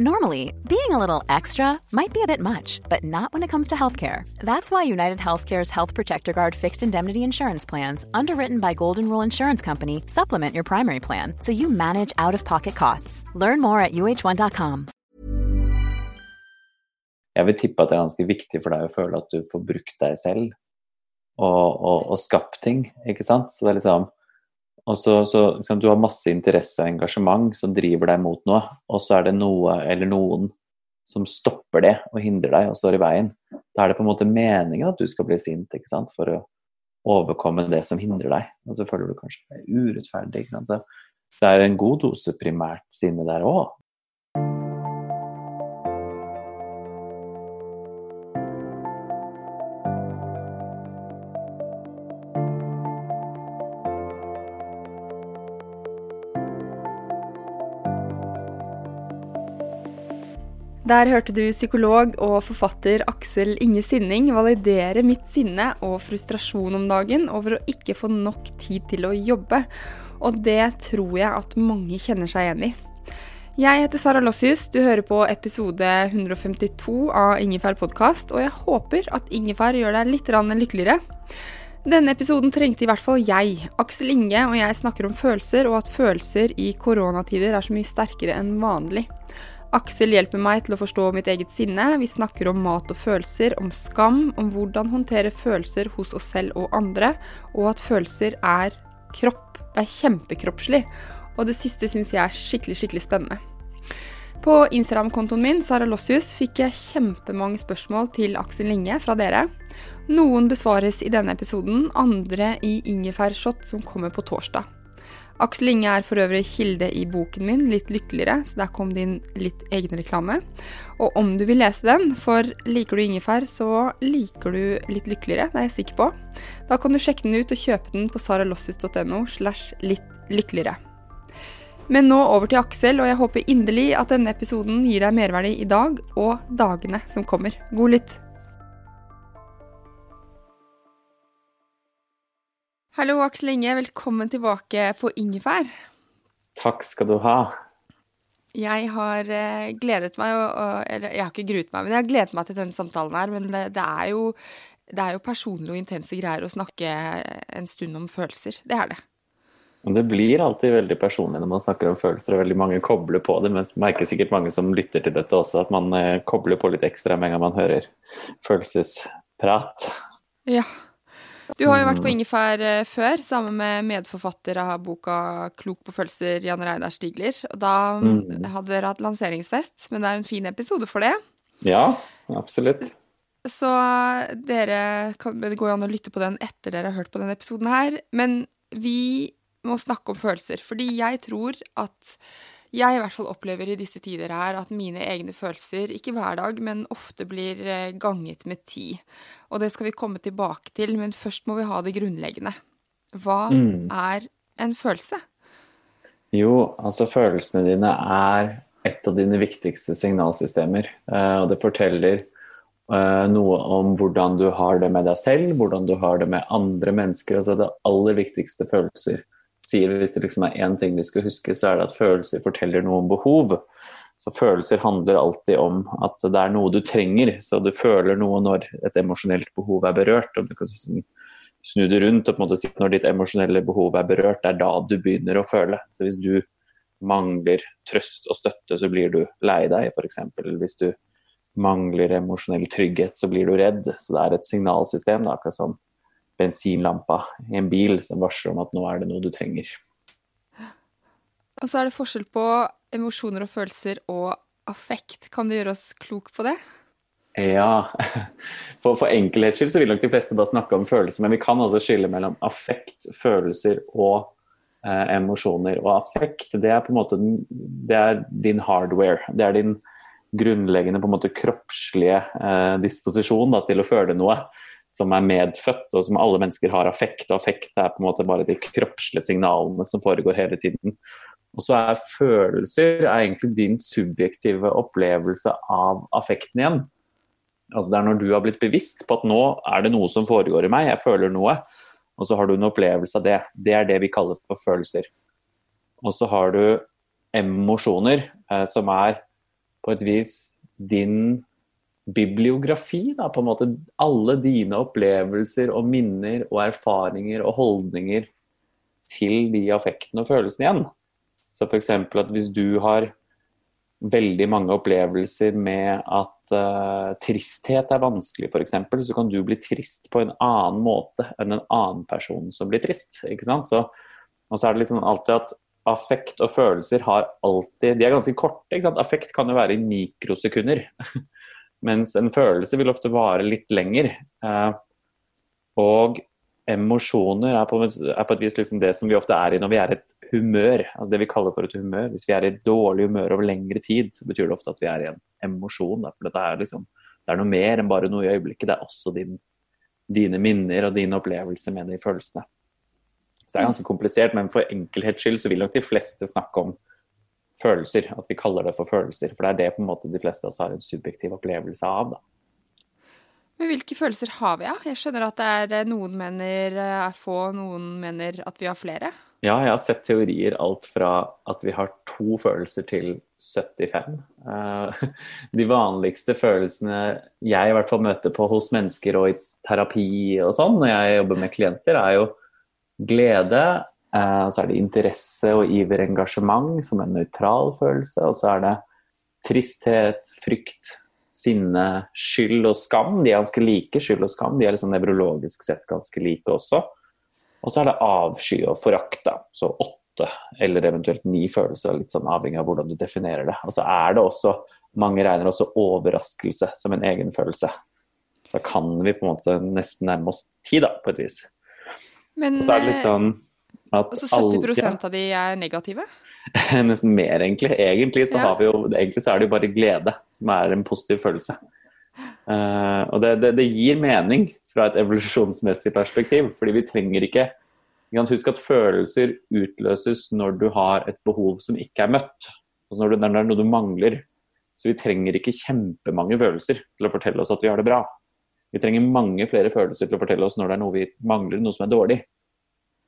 Normally, being a little extra might be a bit much, but not when it comes to healthcare. That's why United Healthcare's Health Protector Guard fixed indemnity insurance plans, underwritten by Golden Rule Insurance Company, supplement your primary plan so you manage out of pocket costs. Learn more at uh1.com. Jeg vil tippe at det er ganske viktig for deg å at du får brukt selv og, og, og ting, ikke sant? Så det er liksom Og så, så liksom, Du har masse interesse og engasjement som driver deg mot noe, og så er det noe eller noen som stopper det og hindrer deg og står i veien. Da er det på en måte meningen at du skal bli sint ikke sant? for å overkomme det som hindrer deg. Og så føler du kanskje det er urettferdig. Ikke sant? Så det er en god dose primært sinne der òg. Der hørte du psykolog og forfatter Aksel Inge Sinning validere mitt sinne og frustrasjon om dagen over å ikke få nok tid til å jobbe. Og det tror jeg at mange kjenner seg igjen i. Jeg heter Sara Lossius, du hører på episode 152 av Ingefær podkast, og jeg håper at ingefær gjør deg litt lykkeligere. Denne episoden trengte i hvert fall jeg. Aksel Inge og jeg snakker om følelser, og at følelser i koronatider er så mye sterkere enn vanlig. Aksel hjelper meg til å forstå mitt eget sinne. Vi snakker om mat og følelser, om skam, om hvordan håndtere følelser hos oss selv og andre, og at følelser er kropp. Det er kjempekroppslig. Og det siste syns jeg er skikkelig, skikkelig spennende. På Instagram-kontoen min Sara Lossius, fikk jeg kjempemange spørsmål til Aksel Linge fra dere. Noen besvares i denne episoden, andre i ingefærshot som kommer på torsdag. Aksel Inge er for øvrig kilde i boken min, Litt lykkeligere, så der kom det inn litt egenreklame. Og om du vil lese den, for liker du ingefær, så liker du Litt lykkeligere, det er jeg sikker på. Da kan du sjekke den ut og kjøpe den på saralossis.no slash litt lykkeligere. Men nå over til Aksel, og jeg håper inderlig at denne episoden gir deg merverdi i dag og dagene som kommer. God lytt! Hallo, Aksel Inge. Velkommen tilbake for ingefær. Takk skal du ha. Jeg har eh, gledet meg, eller jeg har ikke gruet meg, men jeg har gledet meg til denne samtalen her. Men det, det, er jo, det er jo personlige og intense greier å snakke en stund om følelser. Det er det. Det blir alltid veldig personlig når man snakker om følelser, og veldig mange kobler på det. Men merker sikkert mange som lytter til dette også, at man eh, kobler på litt ekstra med en gang man hører følelsesprat. Ja. Du har jo vært på Ingefær eh, før, sammen med medforfatter av boka 'Klok på følelser', Jan Reidar Stigler. Og da mm. hadde dere hatt lanseringsfest, men det er en fin episode for det. Ja, absolutt. Så dere kan, Det går jo an å lytte på den etter dere har hørt på denne episoden her. Men vi må snakke om følelser, fordi jeg tror at jeg i hvert fall opplever i disse tider her at mine egne følelser, ikke hver dag, men ofte blir eh, ganget med ti. Og det skal vi komme tilbake til, men først må vi ha det grunnleggende. Hva mm. er en følelse? Jo, altså følelsene dine er et av dine viktigste signalsystemer. Eh, og det forteller eh, noe om hvordan du har det med deg selv, hvordan du har det med andre mennesker. Altså det aller viktigste følelser sier hvis det liksom er én ting vi skal huske, så er det at følelser forteller noe om behov. Så følelser handler alltid om at det er noe du trenger. Så du føler noe når et emosjonelt behov er berørt. Om du kan snu det rundt og på en måte si at når ditt emosjonelle behov er berørt, det er da du begynner å føle. Så hvis du mangler trøst og støtte, så blir du lei deg, f.eks. Hvis du mangler emosjonell trygghet, så blir du redd. Så det er et signalsystem, da, akkurat som bensinlampa i en bil som varsler om at nå er det noe du trenger. Og så er det forskjell på emosjoner og følelser og affekt. Kan du gjøre oss klok på det? Ja. For, for enkelhets skyld så vil nok de fleste bare snakke om følelser, men vi kan altså skille mellom affekt, følelser og eh, emosjoner. Og affekt, det er på en måte det er din hardware. Det er din grunnleggende på en måte kroppslige eh, disposisjon da, til å føle noe som er medfødt, og som alle mennesker har affekt. Og affekt er på en måte bare de kroppslige signalene som foregår hele tiden. Og så er følelser er egentlig din subjektive opplevelse av affekten igjen. Altså Det er når du har blitt bevisst på at nå er det noe som foregår i meg, jeg føler noe, og så har du en opplevelse av det. Det er det vi kaller for følelser. Og så har du emosjoner, eh, som er på et vis din bibliografi. Da, på en måte Alle dine opplevelser og minner og erfaringer og holdninger til de affektene og følelsene igjen. Så f.eks. at hvis du har veldig mange opplevelser med at uh, tristhet er vanskelig, f.eks., så kan du bli trist på en annen måte enn en annen person som blir trist. ikke sant? Så, og så er det liksom alltid at affekt og følelser har alltid De er ganske korte. ikke sant? Affekt kan jo være i mikrosekunder. Mens en følelse vil ofte vare litt lenger. Uh, og emosjoner er på, et vis liksom det som vi ofte er i når vi er i et humør. altså Det vi kaller for et humør. Hvis vi er i dårlig humør over lengre tid, så betyr det ofte at vi er i en emosjon. For dette er liksom, det er noe mer enn bare noe i øyeblikket. Det er også din, dine minner og dine opplevelser med de følelsene. Så det er ganske komplisert, men for enkelhets skyld så vil nok de fleste snakke om følelser. At vi kaller det for følelser. For det er det på en måte de fleste av oss har en subjektiv opplevelse av. da. Men hvilke følelser har vi, da? Ja? Jeg skjønner at det er eh, noen mener er eh, få, noen mener at vi har flere. Ja, jeg har sett teorier alt fra at vi har to følelser til 75. Eh, de vanligste følelsene jeg i hvert fall møter på hos mennesker og i terapi og sånn, når jeg jobber med klienter, er jo glede. Så er det interesse og iver engasjement som en nøytral følelse. Og så er det tristhet, frykt, sinne, skyld og skam. De er ganske like, skyld og skam. De er liksom nevrologisk sett ganske like også. Og så er det avsky og forakt, da. Så åtte eller eventuelt ni følelser, litt sånn avhengig av hvordan du definerer det. Og så er det også, mange regner også overraskelse som en egen følelse. Da kan vi på en måte nesten nærme oss ti, da, på et vis. Men, og så er det litt sånn at Og så 70 alle, av de er negative? Nesten mer, egentlig. Egentlig så, ja. jo, egentlig så, er det jo bare glede som er en positiv følelse. Uh, og det, det, det, gir mening fra et evolusjonsmessig perspektiv, fordi vi trenger ikke Husk at følelser utløses når du har et behov som ikke er møtt. Altså når, du, når det er noe du mangler. Så vi trenger ikke kjempemange følelser til å fortelle oss at vi har det bra. Vi trenger mange flere følelser til å fortelle oss når det er noe vi mangler, noe som er dårlig.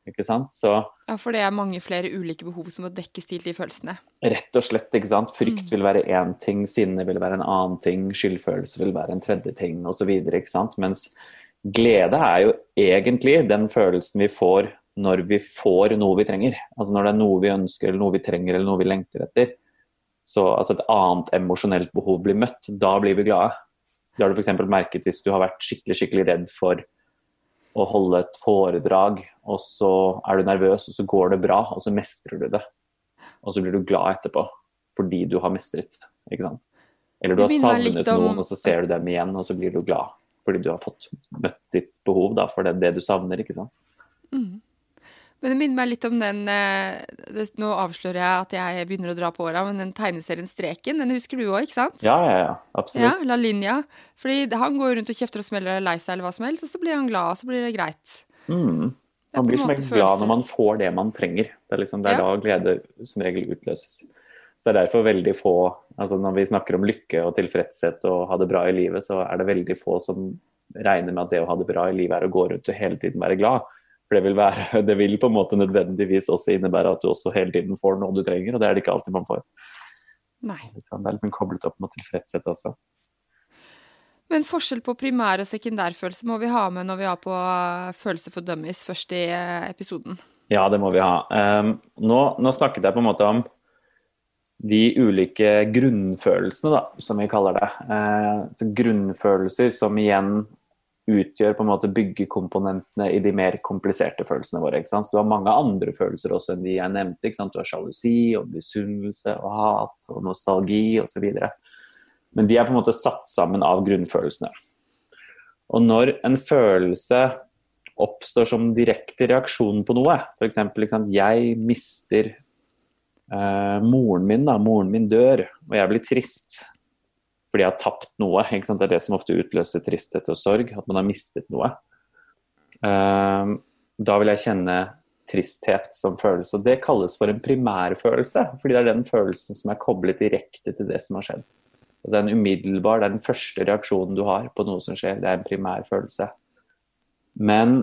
Ikke sant? Så, ja, for det er mange flere ulike behov som må dekkes til de følelsene? Rett og slett. ikke sant? Frykt mm. vil være én ting, sinne vil være en annen ting, skyldfølelse vil være en tredje ting osv. Mens glede er jo egentlig den følelsen vi får når vi får noe vi trenger. Altså når det er noe vi ønsker, eller noe vi trenger, eller noe vi lengter etter. Så altså et annet emosjonelt behov blir møtt. Da blir vi glade. Det har du f.eks. merket hvis du har vært skikkelig, skikkelig redd for å holde et foredrag, og så er du nervøs, og så går det bra, og så mestrer du det. Og så blir du glad etterpå fordi du har mestret, ikke sant. Eller du har savnet om... noen, og så ser du dem igjen, og så blir du glad fordi du har fått møtt ditt behov da, for det, det du savner, ikke sant. Mm. Men det minner meg litt om den eh, det, Nå avslører jeg at jeg begynner å dra på åra, men den tegneserien Streken, den husker du òg, ikke sant? Ja, ja, ja, absolutt. Ja, La Linja. Fordi han går rundt og kjefter og smeller og er lei seg eller hva som helst, og så blir han glad, og så blir det greit. Mm. Man blir som regel glad når man får det man trenger. Det er, liksom, det er ja. da glede som regel utløses. Så det er derfor veldig få altså Når vi snakker om lykke og tilfredshet og ha det bra i livet, så er det veldig få som regner med at det å ha det bra i livet er å gå rundt og hele tiden være glad. For det vil, være, det vil, på en måte nødvendigvis også innebære at du også hele tiden får noe du trenger, og det er det ikke alltid man får. Nei. Det er liksom koblet opp mot tilfredshet også. Men forskjell på primær- og sekundærfølelse må vi ha med når vi har på eh, Følelse for dummies først i eh, episoden. Ja, det må vi ha. Um, nå, nå, snakket jeg på en måte om de ulike grunnfølelsene, da, som vi kaller det. Så grunnfølelser som igjen utgjør på en måte byggekomponentene i de mer kompliserte følelsene våre. ikke? Så Du har mange andre følelser også enn de jeg nevnte. ikke sant? Du har sjalusi og misunnelse og hat og nostalgi osv. Men de er på en måte satt sammen av grunnfølelsene. Og når en følelse oppstår som direkte reaksjon på noe, f.eks. jeg mister eh, moren min, da, moren min dør, og jeg blir trist. Fordi jeg har tapt noe. Det er det som ofte utløser tristhet og sorg, at man har mistet noe. Uh, da vil jeg kjenne tristhet som følelse. Og det kalles for en primærfølelse, fordi det er den følelsen som er koblet direkte til det som har skjedd. Altså det er en umiddelbar, det er den første reaksjonen du har på noe som skjer. Det er en primærfølelse. Men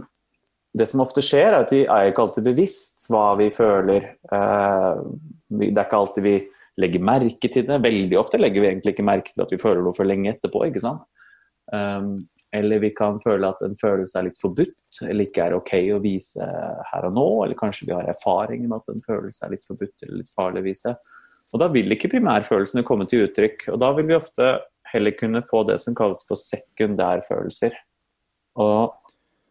det som ofte skjer, er at vi er ikke alltid bevisst hva vi føler. Uh, det er ikke alltid vi legger merke til det. Veldig ofte legger vi egentlig ikke merke til at vi føler noe for lenge etterpå. ikke sant? Um, eller vi kan føle at en følelse er litt forbudt, eller ikke er ok å vise her og nå. Eller kanskje vi har erfaring med at en følelse er litt forbudt eller litt farlig å vise. Og da vil ikke primærfølelsene komme til uttrykk. Og da vil vi ofte heller kunne få det som kalles for sekundærfølelser. Og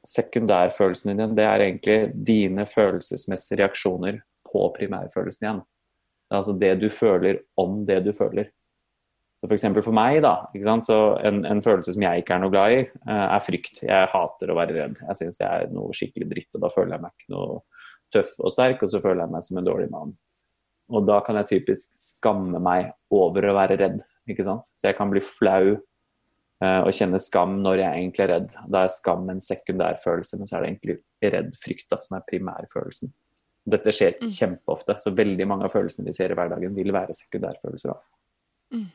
sekundærfølelsen din, det er egentlig dine følelsesmessige reaksjoner på primærfølelsen igjen. Altså det du føler om det du føler. Så f.eks. For, for meg, da, en, en, følelse som jeg ikke er noe glad i, eh, er frykt. Jeg hater å være redd. Jeg syns det er noe skikkelig dritt, og da føler jeg meg ikke noe tøff og sterk, og så føler jeg meg som en dårlig mann. Og da kan jeg typisk skamme meg over å være redd, ikke sant. Så jeg kan bli flau uh, og kjenne skam når jeg egentlig er redd. Da er skam en sekundærfølelse, men så er det egentlig redd frykt da, som er primærfølelsen. Dette skjer mm. kjempeofte, så veldig mange av følelsene vi ser i hverdagen, vil være sekundærfølelser. Mm.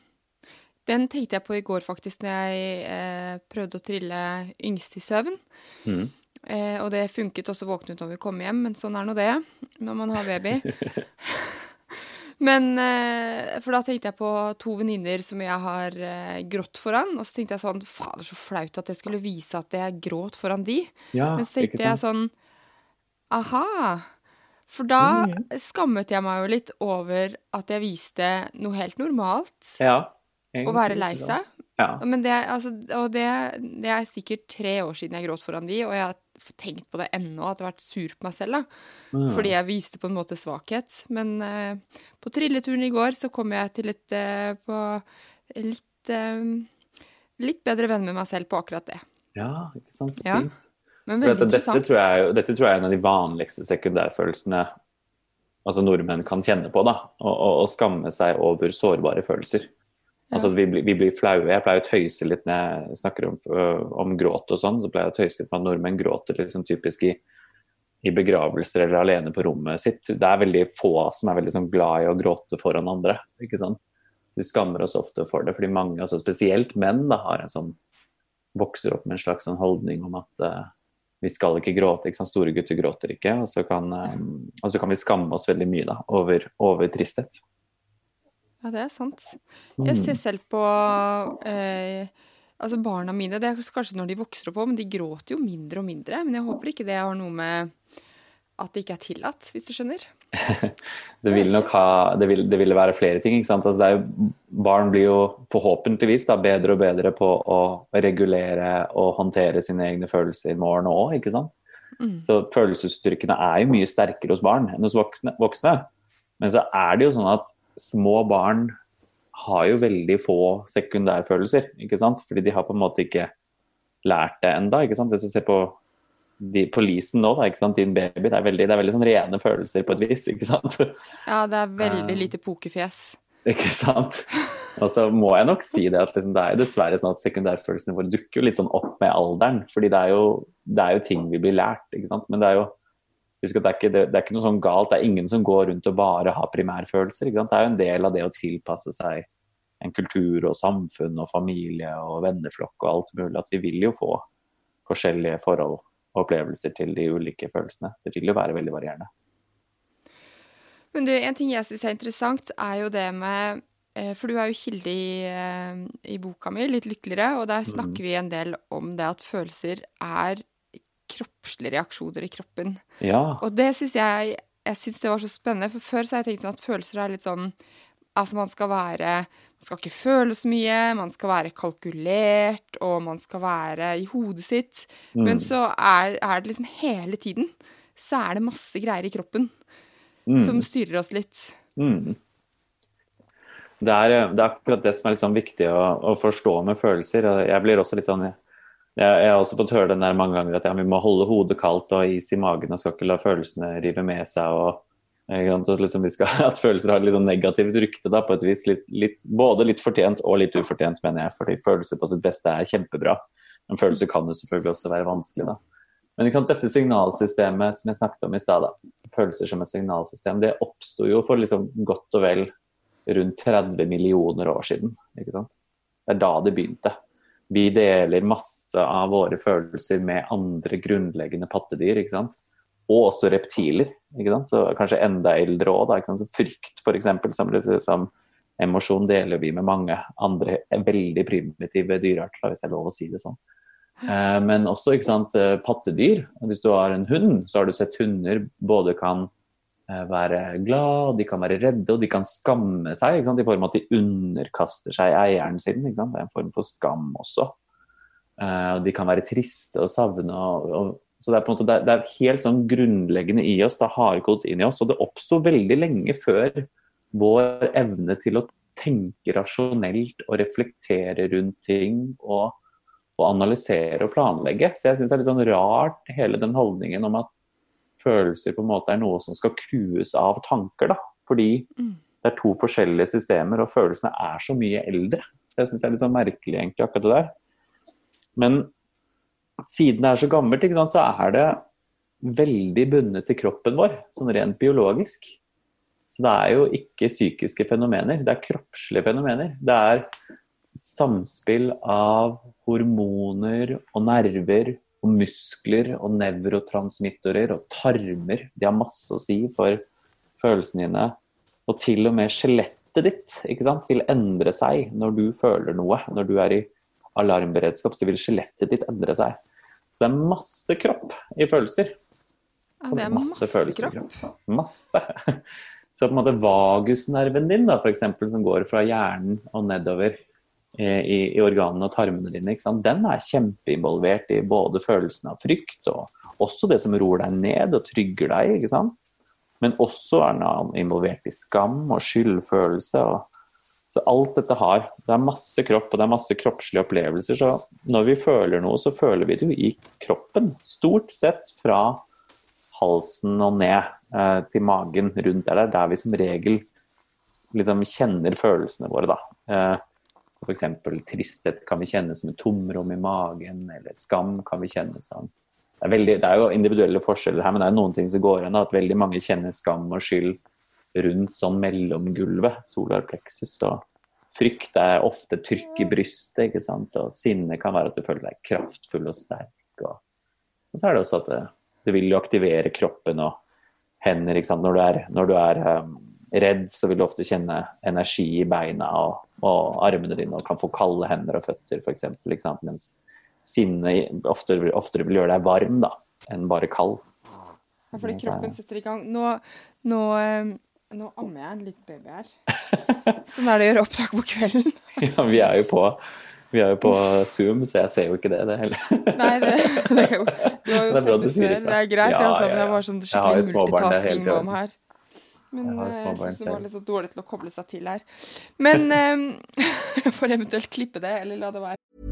Den tenkte jeg på i går, faktisk, når jeg eh, prøvde å trille yngst i søvn. Mm. Eh, og det funket også våknet når vi kom hjem, men sånn er nå det når man har baby. men eh, For da tenkte jeg på to venninner som jeg har eh, grått foran. Og så tenkte jeg sånn Fader, så flaut at jeg skulle vise at jeg gråt foran de. Ja, men så tenkte jeg sånn Aha. For da skammet jeg meg jo litt over at jeg viste noe helt normalt. Ja, å være lei seg. Ja. Men det, altså, og det, det, er sikkert tre år siden jeg gråt foran de, og jeg har tenkt på det ennå, at jeg har vært sur på meg selv. da. Mm. Fordi jeg viste på en måte svakhet. Men uh, på trilleturen i går så kom jeg til et uh, på litt, uh, litt bedre venn med meg selv på akkurat det. Ja, ikke sant. Så fint. Veldig dette. Dette tror, jeg, dette tror jeg er en av de vanligste sekundærfølelsene altså nordmenn kan kjenne på. da, Å skamme seg over sårbare følelser. Altså at vi, vi, blir flaue. Jeg pleier å tøyse litt når jeg snakker om, om gråt og sånn. Så pleier jeg å tøyse litt med at nordmenn gråter liksom typisk i, i, begravelser eller alene på rommet sitt. Det er veldig få som er veldig sånn glad i å gråte foran andre. ikke sant? Så Vi skammer oss ofte for det, fordi mange, altså spesielt menn, da, har en sånn, vokser opp med en slags sånn holdning om at vi skal ikke gråte. Ikke sant? Store gutter gråter ikke. Og så kan, um, og så kan vi skamme oss veldig mye da, over, over, tristhet. Ja, det er sant. Jeg ser selv på eh, altså barna mine. Det er kanskje når de vokser opp òg, men de gråter jo mindre og mindre. Men jeg håper ikke det har noe med at det ikke er tillatt, hvis du skjønner? Det vil nok ha Det vil, det vil være flere ting. Altså jo, barn blir jo forhåpentligvis da, bedre og bedre på å regulere og håndtere sine egne følelser i morgen og ikke sant? Mm. Så følelsesuttrykkene er jo mye sterkere hos barn enn hos voksne, voksne. Men så er det jo sånn at små barn har jo veldig få sekundærfølelser, ikke sant? Fordi de har på en måte ikke lært det enda, ikke sant? Hvis du ser på de, på leasen nå, da, ikke sant? din baby. Det er veldig, det er veldig sånn rene følelser på et vis, ikke sant. Ja, det er veldig lite pokerfjes. Ikke sant. Og så må jeg nok si det at liksom, det er dessverre sånn at sekundærfølelsene våre dukker jo litt sånn opp med alderen. fordi det er jo, det er jo ting vi blir lært, ikke sant. Men det er jo Husk at det er, ikke, det, det er ikke noe sånn galt. Det er ingen som går rundt og bare har primærfølelser. Ikke sant? Det er jo en del av det å tilpasse seg en kultur og samfunn og familie og venneflokk og alt mulig. At vi vil jo få forskjellige forhold opplevelser til de ulike følelsene. Det vil jo være veldig varierende. Men du, en ting jeg syns er interessant, er jo det med eh, For du er jo kilde i, eh, i, boka mi, 'Litt lykkeligere', og der snakker mm. vi en del om det at følelser er kroppslige reaksjoner i kroppen. Ja. Og det syns jeg Jeg syns det var så spennende, for før så har jeg tenkt sånn at følelser er litt sånn Altså, man skal være Man skal ikke føle så mye, man skal være kalkulert, og man skal være i hodet sitt. Mm. Men så er, er, det liksom hele tiden så er det masse greier i kroppen mm. som styrer oss litt. Mm. Det, er, det er, akkurat det som er liksom viktig å, å, forstå med følelser. Jeg blir også litt sånn jeg, jeg har også fått høre den der mange ganger at ja, vi må holde hodet kaldt og is i magen og skal ikke la følelsene rive med seg. og Liksom skal, at følelser har et litt sånn negativt rykte da, på et vis. Litt, litt, både litt fortjent og litt ufortjent, mener jeg. Fordi følelser på sitt beste er kjempebra. Men følelser kan jo selvfølgelig også være vanskelig. da. Men sant, dette signalsystemet som jeg snakket om i stad, følelser som et signalsystem, det oppsto jo for liksom godt og vel rundt 30 millioner år siden. ikke sant? Det er da det begynte. Vi deler masse av våre følelser med andre grunnleggende pattedyr. ikke sant? Og også reptiler. ikke sant? Så Kanskje enda eldre òg. Frykt, f.eks., som, som emosjon deler vi med mange andre veldig primitive dyrearter, hvis det er lov å si det sånn. Eh, men også ikke sant, eh, pattedyr. Hvis du har en hund, så har du sett hunder både kan eh, være glad, de kan være redde og de kan skamme seg ikke sant, i form av at de underkaster seg eieren sin. Ikke sant? Det er en form for skam også. De kan være triste og savne. Og, og, så det er, på en måte, det er, helt sånn grunnleggende i oss, det har gått inn i oss. Og det oppsto veldig lenge før vår evne til å tenke rasjonelt og reflektere rundt ting og og analysere og planlegge. Så jeg syns det er litt sånn rart, hele den holdningen om at følelser på en måte er noe som skal kues av tanker. da. Fordi mm. det er to forskjellige systemer, og følelsene er så mye eldre. Så jeg syns det er litt sånn merkelig, egentlig, akkurat det der. Men siden det er så gammelt, sant, så er det veldig bundet til kroppen vår, sånn rent biologisk. Så det er jo ikke psykiske fenomener, det er kroppslige fenomener. Det er samspill av hormoner og nerver og muskler og nevrotransmittorer og tarmer. De har masse å si for følelsene dine. Og til og med skjelettet ditt sant, vil endre seg når du føler noe. Når du er i alarmberedskap, så vil skjelettet ditt endre seg. Så det er masse kropp i følelser. Ja, det er masse, masse kropp. Masse. Så på en måte vagusnerven din, da, eksempel, som går fra hjernen og nedover, i, i organene og tarmene dine, den er kjempeinvolvert i både følelsen av frykt og også det som ror deg ned og trygger deg. ikke sant? Men også er den involvert i skam og skyldfølelse. Og, så alt dette har Det er masse kropp og det er masse kroppslige opplevelser. Så når vi føler noe, så føler vi det jo i kroppen. Stort sett fra halsen og ned eh, til magen rundt der, der vi som regel liksom kjenner følelsene våre. da. Eh, F.eks. tristhet kan vi kjenne som et tomrom i magen, eller skam kan vi kjenne som det er, veldig, det er, jo individuelle forskjeller her, men det er noen ting som går igjen. At veldig mange kjenner skam og skyld rundt sånn mellomgulvet, solar plexus. Og frykt er ofte trykk i brystet, ikke sant? og sinne kan være at du føler deg kraftfull og sterk. Og, og så er det også at det, det, vil jo aktivere kroppen og hender. ikke sant? Når du er, når du er um, redd, så vil du ofte kjenne energi i beina og, og armene dine og kan få kalde hender og føtter f.eks. Mens sinne oftere, oftere, vil gjøre deg varm da, enn bare kald. Ja, fordi kroppen setter i gang. Nå, nå, eh, nå ammer jeg en liten baby her. Sånn er det å gjøre opptak på kvelden. ja, vi er jo på vi er jo på Zoom, så jeg ser jo ikke det, det heller. Nei, det, det, er jo Du har jo sett det før. Det er greit, ja, altså, men jeg var sånn skikkelig multitasking-mom her. Men eh, jeg, jeg syns det var litt så dårlig til å koble seg til her. Men um, jeg får eventuelt klippe det, eller la det være.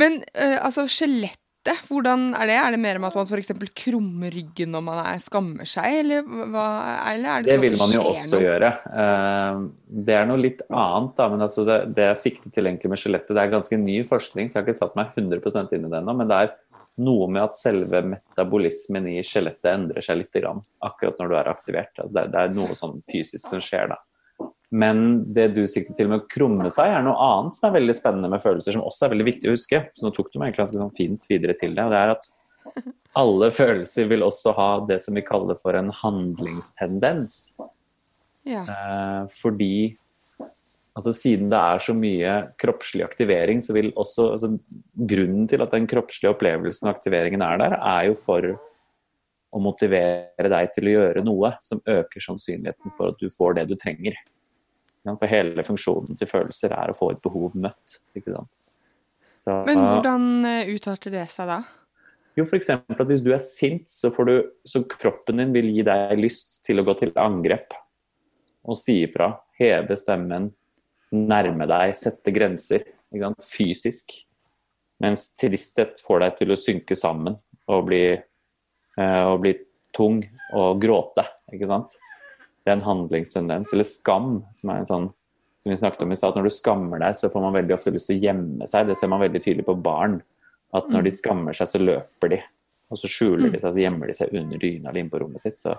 Men uh, altså, skjelettet, hvordan er det? Er det mer om at man f.eks. krummer ryggen når man er, skammer seg, eller, hva, eller er det, Det sånn vil man jo også noe? gjøre. Eh, Det er noe litt annet, da, men altså det, det jeg sikter til egentlig med skjelettet, det er ganske ny forskning, så jeg har ikke satt meg 100% inn i det ennå. Men det er noe med at selve metabolismen i skjelettet endrer seg litt grann, akkurat når du er aktivert. Altså det, er, det er noe sånn fysisk som skjer da. Men det du sikter til med å krumme seg, er noe annet som er veldig spennende med følelser, som også er veldig viktig å huske. Så nå tok du meg ganske sånn fint videre til det. og det er at alle følelser vil også ha det som vi kaller for en handlingstendens. Ja. Eh, fordi altså siden det er så mye kroppslig aktivering, så vil også altså, Grunnen til at den kroppslige opplevelsen og aktiveringen er der, er jo for å motivere deg til å gjøre noe som øker sannsynligheten for at du får det du trenger. For hele funksjonen til følelser er å få et behov møtt. Så, Men hvordan eh, utarter det seg da? jo, f.eks. at hvis du er sint, så, får du, så kroppen din vil gi deg lyst til å gå til angrep og si ifra. Heve stemmen, nærme deg, sette grenser. Ikke sant? Fysisk. Mens tristhet får deg til å synke sammen og bli, eh, og bli tung og gråte. Ikke sant? Det er en handlingstendens. Eller skam, som er en sånn som vi snakket om i stad. Når du skammer deg, så får man veldig ofte lyst til å gjemme seg. Det ser man veldig tydelig på barn. At når de skammer seg, så løper de. Og så skjuler de seg, så gjemmer de seg under dyna eller inne på rommet sitt. Så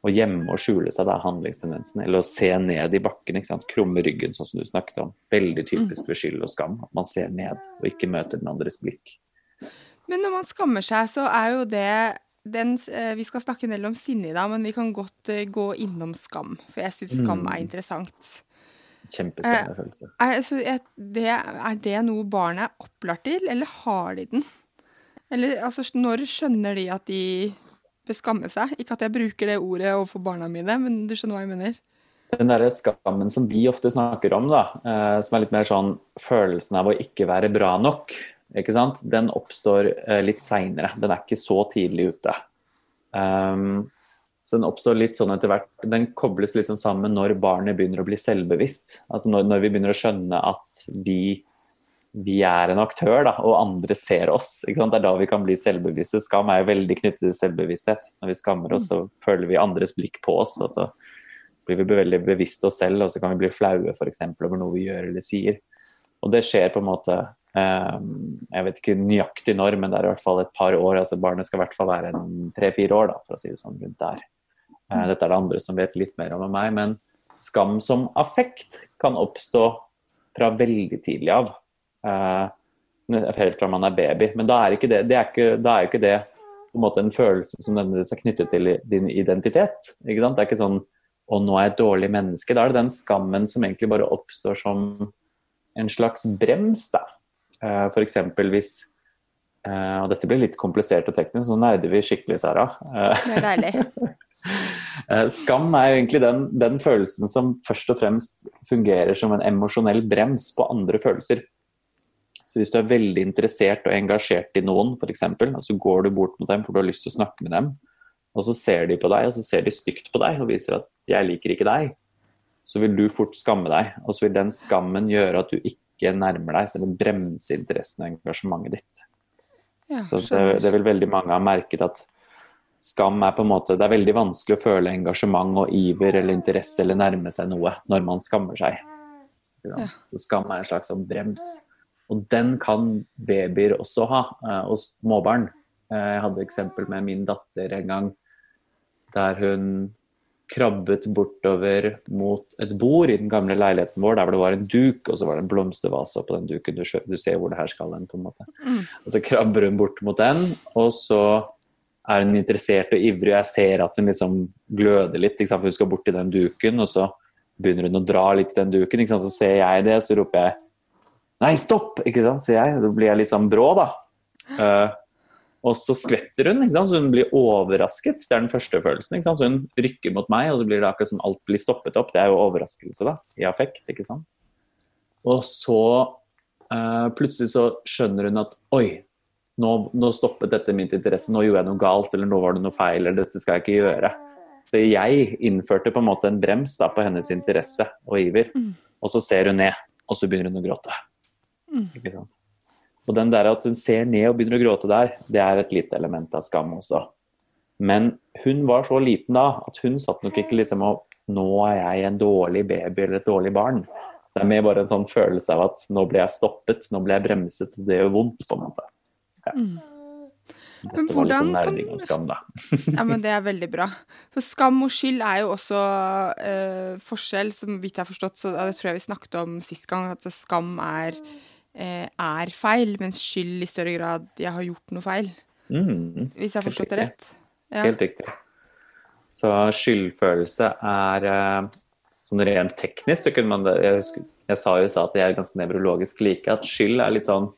å gjemme og skjule seg, det er handlingstendensen. Eller å se ned i bakken. ikke sant? Krumme ryggen, sånn som du snakket om. Veldig typisk ved skyld og skam. At man ser ned og ikke møter den andres blikk. Men når man skammer seg, så er jo det den, eh, Vi skal snakke en del om sinne i dag, men vi kan godt eh, gå innom skam. For jeg syns skam er interessant. Kjempespennende følelse. Er, det, er det noe barnet er opplært til, eller har de den? Eller altså, når skjønner de at de bør skamme seg? Ikke at jeg bruker det ordet overfor barna mine, men du skjønner hva jeg mener? Den der skammen som vi ofte snakker om, da, eh, som er litt mer sånn følelsen av å ikke være bra nok, ikke sant? den oppstår eh, litt seinere. Den er ikke så tidlig ute. Um, så den oppstår litt sånn etter hvert. Den kobles sånn sammen når barnet begynner å bli selvbevisst. Altså når, når vi begynner å skjønne at vi, vi er en aktør, da, og andre ser oss. Det er da vi kan bli selvbevisste. Skam er jo veldig knyttet til selvbevissthet. Når vi skammer oss, så føler vi andres blikk på oss. og så blir vi veldig bevisst oss selv, og så kan vi bli flaue for eksempel, over noe vi gjør eller sier. Og det skjer på en måte Jeg vet ikke nøyaktig når, men det er i hvert fall et par år. altså Barnet skal i hvert fall være en tre-fire år, da, for å si det sånn rundt der. Eh, dette er det andre som vet litt mer om enn meg, men skam som affekt kan oppstå fra veldig tidlig av. Eh, helt fra man er baby. Men da er ikke det, det er ikke, da er jo ikke det på en en følelse som nødvendigvis er knyttet til din identitet. Det er ikke sånn å, nå er jeg et dårlig menneske. Da er det den skammen som egentlig bare oppstår som en slags brems. da. Eh, eksempel hvis eh, Og dette blir litt komplisert og teknisk, så nerder vi skikkelig, Sara. Eh, Det er deilig. Skam er jo egentlig den, den følelsen som først og fremst fungerer som en emosjonell brems på andre følelser. Så hvis du er veldig interessert og engasjert i noen, f.eks., og så går du bort mot dem for du har lyst til å snakke med dem, og så ser de på deg, og så ser de stygt på deg og viser at 'jeg liker ikke deg', så vil du fort skamme deg. Og så vil den skammen gjøre at du ikke nærmer deg, vil bremse interessen og engasjementet ditt. Ja, Så det, det vil veldig mange ha merket at skam er på en måte Det er veldig vanskelig å føle engasjement og iver eller interesse eller nærme seg noe når man skammer seg. Ja. Så skam er en slags sånn brems. Og den kan babyer også ha, eh, og småbarn. Eh, Jeg hadde et eksempel med min datter en gang der hun krabbet bortover mot et bord i den gamle leiligheten vår der hvor det var en duk, og så var det en blomstervase på den duken. Du, du ser hvor det her skal hen, på en måte. Og så krabber hun bort mot den, og så er hun interessert og ivrig, og jeg ser at hun liksom gløder litt, for hun skal bort til den duken, og så begynner hun å dra litt i den duken, så ser jeg det, så roper jeg Nei, stopp! ikke sant, sier jeg. Da blir jeg litt sånn brå, da. Eh, Og så skvetter hun, ikke sant? så hun blir overrasket. Det er den første følelsen. ikke sant? Så hun rykker mot meg, og så blir det akkurat som alt blir stoppet opp. Det er jo overraskelse, da, i affekt. ikke sant? Og så uh, plutselig så skjønner hun at oi, nå, nå, stoppet dette min interesse, nå gjorde jeg noe galt, eller nå var det noe feil, eller dette skal jeg ikke gjøre. Så jeg innførte på en måte en brems da, på hennes interesse og iver. Mm. Og så ser hun ned, og så begynner hun å gråte. Mm. Ikke sant? Og den der at hun ser ned og begynner å gråte der, det er et lite element av skam også. Men hun var så liten da at hun satt nok ikke liksom og Nå er jeg en dårlig baby eller et dårlig barn. Det er mer bare en sånn følelse av at nå ble jeg stoppet, nå ble jeg bremset, og det gjør vondt, på en måte. Ja. Men Dette var litt kan skam, da. ja, men det er veldig bra. For skam og skyld er jo også eh, forskjell, som vidt jeg har forstått, så det tror jeg vi snakket om sist gang, at skam er er feil, mens skyld i større grad 'jeg har gjort noe feil'. Mm. Hvis jeg har forstått det rett. Ja. Helt riktig. Så skyldfølelse er eh, sånn rent teknisk så kunne man jeg, husker, jeg sa jo i stad at jeg er ganske nevrologisk like, at skyld er litt sånn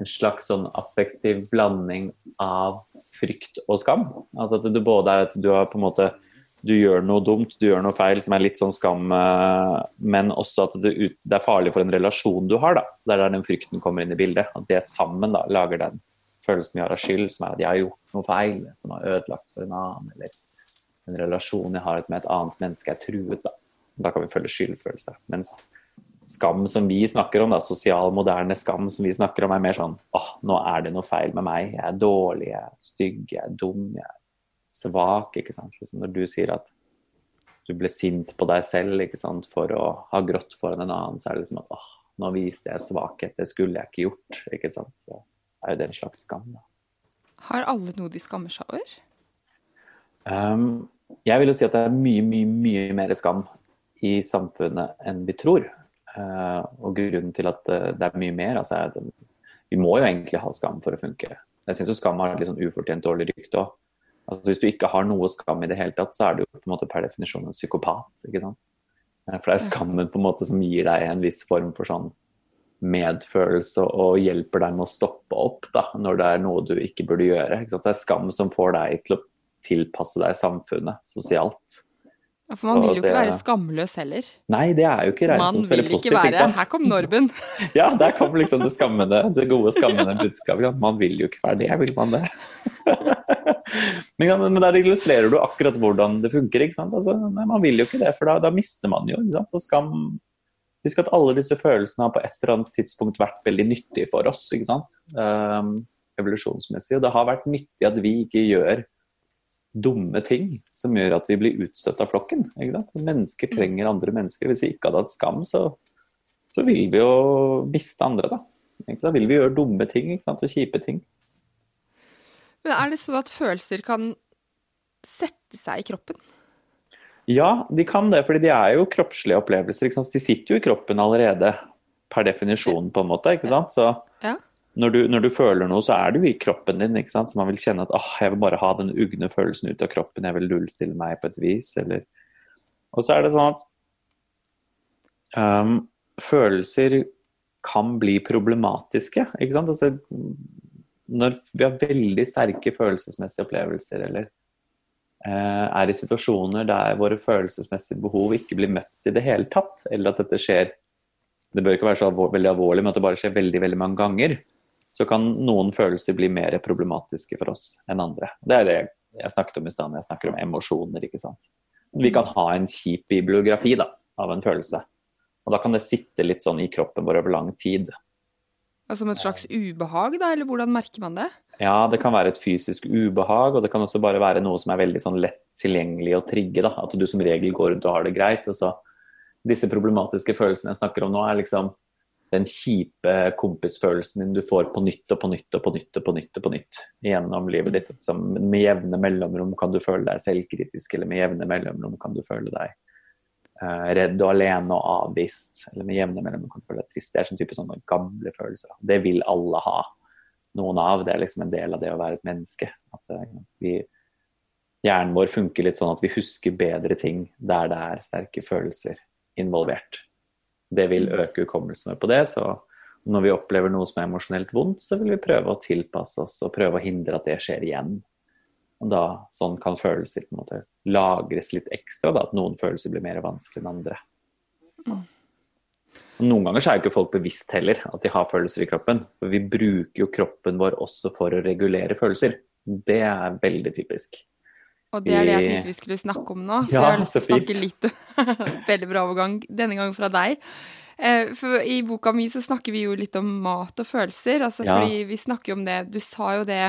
en slags sånn affektiv blanding av frykt og skam. Altså at du både er at du har på en måte du gjør noe dumt, du gjør noe feil som er litt sånn skam, eh, men også at det, ut, det er farlig for en relasjon du har, da. Der den frykten kommer inn i bildet. At det sammen da lager den følelsen vi har av skyld, som er at jeg har gjort noe feil, som har ødelagt for en annen, eller en relasjon jeg har med et annet menneske er truet, da. Da kan vi følge skyldfølelse. Mens skam som vi snakker om, da, sosial, moderne skam som vi snakker om, er mer sånn åh, nå er det noe feil med meg, jeg er dårlig, jeg er stygg, jeg er dum, jeg er svak. ikke sant? Liksom når du sier at du ble sint på deg selv ikke sant? for å ha grått foran en annen, så er det liksom at åh, nå viste jeg svakhet, det skulle jeg ikke gjort. ikke sant? Så er jo det en slags skam. da. Har alle noe de skammer seg over? Um, jeg vil jo si at det er mye, mye, mye mer skam i samfunnet enn vi tror. Uh, og grunnen til at uh, det er mye mer, altså er at vi må jo egentlig ha skam for å funke. Jeg syns skam har et litt sånn ufortjent dårlig rykte òg. Altså, hvis du ikke har noe skam i det hele tatt, så er du på en måte per definisjon en psykopat. ikke sant? Eh, for det er skammen på en måte som gir deg en viss form for sånn medfølelse og hjelper deg med å stoppe opp da, når det er noe du ikke burde gjøre. Ikke sant? Så det er skam som får deg til å tilpasse deg samfunnet sosialt. Ja, for man vil jo ikke det... være skamløs heller. Nei, det er jo ikke Man vil ikke være Her kom Norben. ja, der kom liksom det skammende, det gode skammende budskapet. Man vil jo ikke være det, vil man det? men, men, der illustrerer du akkurat hvordan det funker. ikke sant? Altså, nei, man vil jo ikke det, for da, da mister man jo. ikke sant? Så skam Husk at alle disse følelsene har på et eller annet tidspunkt vært veldig nyttige for oss. ikke sant? Um, evolusjonsmessig. Og det har vært nyttig at vi ikke gjør dumme ting som gjør at vi blir utstøtt av flokken. Mennesker mm. trenger andre mennesker. Hvis vi ikke hadde hatt skam, så, så vil vi jo miste andre. Da. da vil vi gjøre dumme ting og kjipe ting. Men er det sånn at følelser kan sette seg i kroppen? Ja, de kan det, fordi de er jo kroppslige opplevelser. De sitter jo i kroppen allerede, per definisjon, på en måte. ikke sant? Så ja når du, når du, føler noe, så er du i kroppen din. ikke sant? Så man vil kjenne at ah, jeg vil bare ha den ugne følelsen ut av kroppen, jeg vil nullstille meg på et vis. Eller... Og så er det sånn at um, følelser kan bli problematiske. ikke sant? Altså, når vi har veldig sterke følelsesmessige opplevelser, eller uh, er i situasjoner der våre følelsesmessige behov ikke blir møtt i det hele tatt, eller at dette skjer det bør ikke være så alvor, veldig alvorlig, men at det bare skjer veldig veldig mange ganger så kan noen følelser bli mer problematiske for oss enn andre. Det er det jeg snakket om i stad når jeg snakker om emosjoner. ikke sant? Vi kan ha en kjip bibliografi da, av en følelse. Og da kan det sitte litt sånn i kroppen vår over lang tid. Altså Som et slags ubehag, da, eller hvordan merker man det? Ja, det kan være et fysisk ubehag, og det kan også bare være noe som er veldig sånn lett tilgjengelig å trigge. da, At du som regel går rundt og har det greit. og så Disse problematiske følelsene jeg snakker om nå, er liksom den kjipe kompisfølelsen din du får på nytt og på nytt og på nytt og på nytt og på nytt gjennom livet ditt. Som med jevne mellomrom kan du føle deg selvkritisk, eller med jevne mellomrom kan du føle deg uh, redd og alene og avvist. Eller med jevne mellomrom kan du føle deg trist. Det er sånn type sånne gamle følelser. Det vil alle ha noen av. Det er liksom en del av det å være et menneske. At, eh, at vi, hjernen vår funker litt sånn at vi husker bedre ting der det er sterke følelser involvert det vil øke hukommelsen på det. Så når vi opplever noe som er emosjonelt vondt, så vil vi prøve å tilpasse oss og prøve å hindre at det skjer igjen. Og da, Sånn kan følelser på en måte lagres litt ekstra, da, at noen følelser blir mer vanskelig enn andre. Og Noen ganger så er jo ikke folk bevisst heller at de har følelser i kroppen. For vi bruker jo kroppen vår også for å regulere følelser. Det er veldig typisk. Og det er det jeg tenkte vi skulle snakke om nå. For ja, jeg har lyst til å snakke litt Veldig bra overgang denne gangen fra deg. Eh, for i boka mi så snakker vi jo litt om mat og følelser. Altså ja. fordi vi snakker jo om det Du sa jo det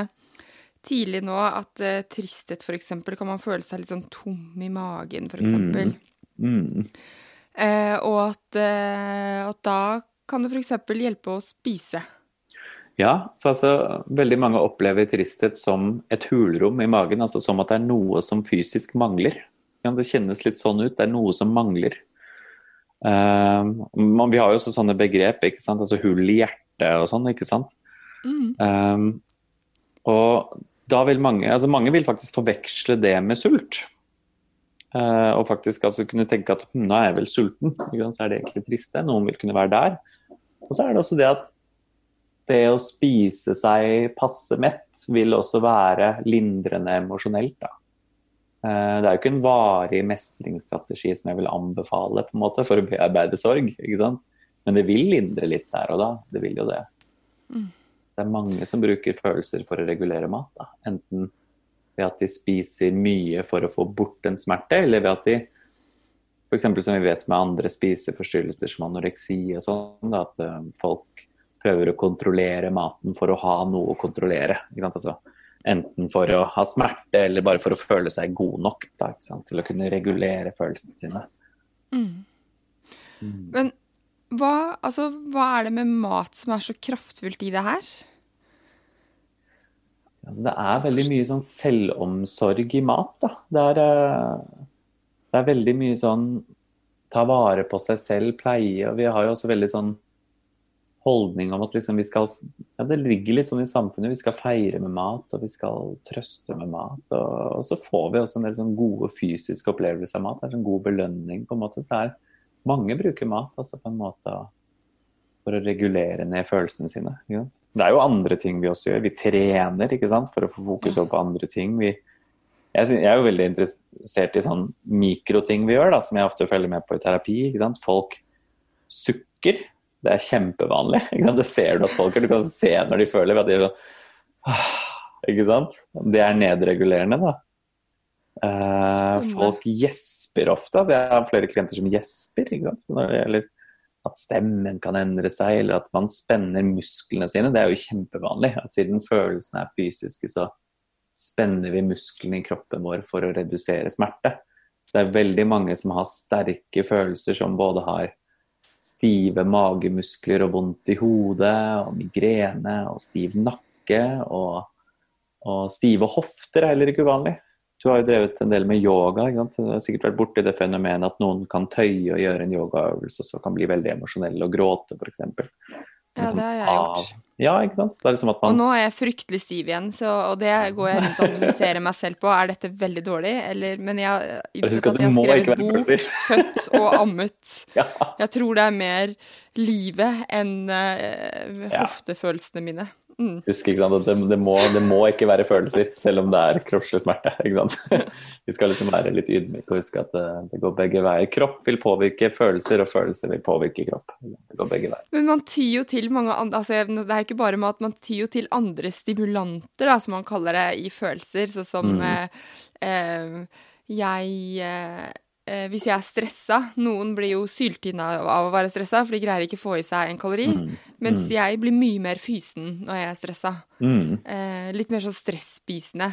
tidlig nå, at uh, tristhet f.eks. kan man føle seg litt sånn tom i magen, f.eks. Mm. Mm. Uh, og at, uh, at, da kan det f.eks. hjelpe å spise. Ja, for altså, veldig mange opplever tristhet som et hulrom i magen. altså Som at det er noe som fysisk mangler. Ja, det kjennes litt sånn ut. Det er noe som mangler. Um, vi har jo også sånne begrep, ikke sant? altså hull i hjertet og sånn. ikke sant? Mm. Um, og da vil mange, altså mange vil faktisk forveksle det med sult. Uh, og faktisk altså kunne tenke at hm, nå er jeg vel sulten, så er det egentlig triste. Noen vil kunne være der. Og så er det også det at det å spise seg passe mett vil også være lindrende emosjonelt. da. Uh, det er jo ikke en varig mestringsstrategi som jeg vil anbefale på en måte for å bearbeide sorg. ikke sant? Men det vil lindre litt der og da. Det vil jo det. Mm. Det er mange som bruker følelser for å regulere mat. da. Enten ved at de spiser mye for å få bort en smerte, eller ved at de f.eks. som vi vet med andre spiseforstyrrelser som anoreksi og sånn, at uh, folk prøver å kontrollere maten for å ha noe å kontrollere. Altså, enten for å ha smerte eller bare for å føle seg god nok da, til å kunne regulere følelsene sine. Mm. Mm. Men hva, altså, hva er det med mat som er så kraftfullt i det her? Altså, det er veldig mye sånn selvomsorg i mat. Da. Det er, eh, det er veldig mye sånn ta vare på seg selv, pleie. og Vi har jo også veldig sånn holdning om at liksom vi skal ja, Det ligger litt sånn i samfunnet. Vi skal feire med mat, og vi skal trøste med mat. Og, og så får vi også en del sånn gode fysiske opplevelser av mat. Det er en sånn god belønning, på en måte. Så det er, mange bruker mat altså på en måte for å regulere ned følelsene sine. Det er jo andre ting vi også gjør. Vi trener ikke sant? for å få fokus på andre ting. Vi, jeg, er jo veldig interessert i sånn mikroting vi gjør, da, som jeg ofte følger med på i terapi. Folk sukker. Det er kjempevanlig. Det ser du at folk gjør. Du kan se når de føler at de er sånn Ikke sant? Det er nedregulerende, da. Uh, folk gjesper ofte. Altså, jeg har flere klienter som gjesper. At stemmen kan endre seg, eller at man spenner musklene sine. Det er jo kjempevanlig. at Siden følelsene er fysiske, så spenner vi musklene i kroppen vår for å redusere smerte. Så det er veldig mange som har sterke følelser, som både har stive magemuskler og vondt i hodet, og migrene og stiv nakke. Og, og stive hofter er heller ikke uvanlig. Du har jo drevet en del med yoga. Du har sikkert vært borti det fenomenet at noen kan tøye og gjøre en yogaøvelse og så kan bli veldig emosjonell og gråte, f.eks. Ja, det har jeg gjort. Ja, ikke sant? Liksom man... Og nå er jeg fryktelig stiv igjen, så, og det går jeg rundt og analyserer meg selv på. Er dette veldig dårlig, eller Men jeg har innsett at jeg har skrevet bok, født og ammet. ja. Jeg tror det er mer livet enn uh, hoftefølelsene mine. Mm. Husk ikke sant, at det, det, må, det, må, ikke være følelser, selv om det er kroppslig smerte. ikke sant? Vi skal liksom være litt ydmyke og huske at det, det, går begge veier. Kropp vil påvirke følelser, og følelser vil påvirke kropp. Det går begge veier. Men man tyr jo til mange andre altså, Det er ikke bare mat, man tyr jo til andre stimulanter, da, som man kaller det, i følelser. Sånn som mm. eh, eh, jeg eh, eh, hvis jeg er stressa Noen blir jo syltynne av å være stressa, for de greier ikke å få i seg en kalori. Mm. Mens mm. jeg blir mye mer fysen når jeg er stressa. Mm. Eh, litt mer sånn stresspisende.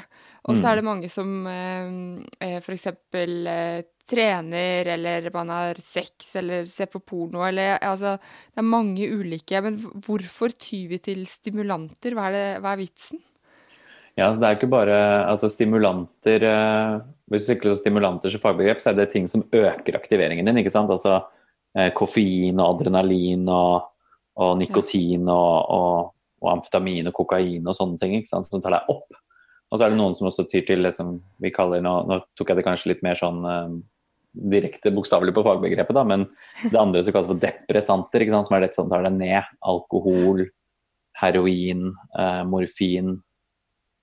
Og så er mm. det mange som eh, f.eks. for eksempel eh, trener, eller man har sex, eller ser på porno, eller altså Det er mange ulike. Men hvorfor tyr vi til stimulanter? Hva er, det, hva er vitsen? Ja, så det er ikke bare altså stimulanter eh, Hvis du tenker stimulanter som fagbegrep, så er det ting som øker aktiveringen din. ikke sant? Altså eh, koffein og adrenalin og, og nikotin og, og, og, amfetamin og kokain og sånne ting ikke sant? som tar deg opp. Og så er det noen som også tyr til det som vi kaller Nå, nå tok jeg det kanskje litt mer sånn eh, direkte bokstavelig på fagbegrepet, da, men det andre som kalles for depressanter, ikke sant? som er det som tar deg ned. Alkohol, heroin, eh, morfin.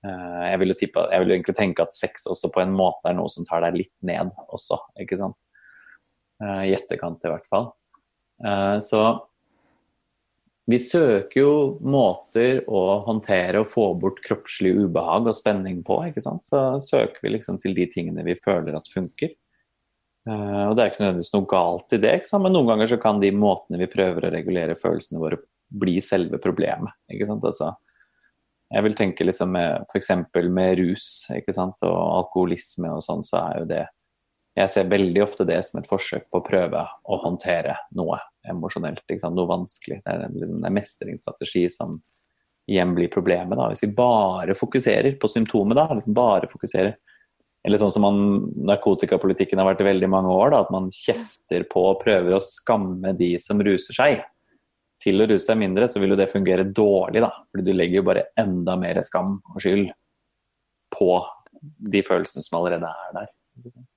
Eh, jeg, vil tippe, jeg vil egentlig tenke at sex også på en måte er noe som tar deg litt ned også, ikke sant. Eh, I etterkant i hvert fall. Eh, så vi søker jo måter å håndtere og få bort kroppslig ubehag og spenning på. ikke sant? Så søker vi liksom til de tingene vi føler at funker. Og Det er ikke nødvendigvis noe galt i det, men noen ganger så kan de måtene vi prøver å regulere følelsene våre, bli selve problemet. ikke sant? Altså, jeg vil tenke liksom f.eks. med rus ikke sant? og alkoholisme og sånn, så er jo det jeg ser veldig ofte det som et forsøk på å prøve å håndtere noe emosjonelt. Noe vanskelig. Det er en, liksom, en mestringsstrategi som igjen blir problemet. Da. Hvis vi bare fokuserer på symptomet, da, liksom bare fokuserer Eller sånn som man, narkotikapolitikken har vært i veldig mange år, da, at man kjefter på og prøver å skamme de som ruser seg til å ruse seg mindre, så vil jo det fungere dårlig, da. Fordi du legger jo bare enda mer skam og skyld på de følelsene som allerede er der.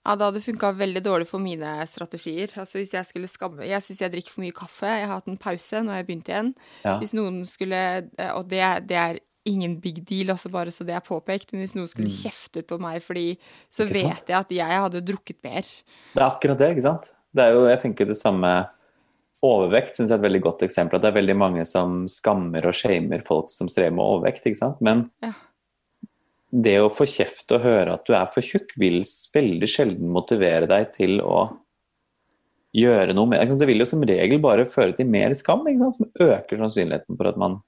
Ja, det hadde funka veldig dårlig for mine strategier. Altså hvis Jeg skulle skamme Jeg syns jeg drikker for mye kaffe. Jeg har hatt en pause, nå har jeg begynt igjen. Ja. Hvis noen skulle eh, Og det, det, er ingen big deal, også bare så det er påpekt, men hvis noen skulle mm. kjeftet på meg fordi Så vet jeg at jeg hadde drukket mer. Det er akkurat det, ikke sant. Det er jo, jeg tenker det samme Overvekt synes jeg er et veldig godt eksempel. At det er veldig mange som skammer og shamer folk som strever med overvekt. ikke sant? Men ja det å få kjeft og høre at du er for tjukk, vil veldig sjelden motivere deg til å gjøre noe mer. Det vil jo som regel bare føre til mer skam, som øker sannsynligheten for at man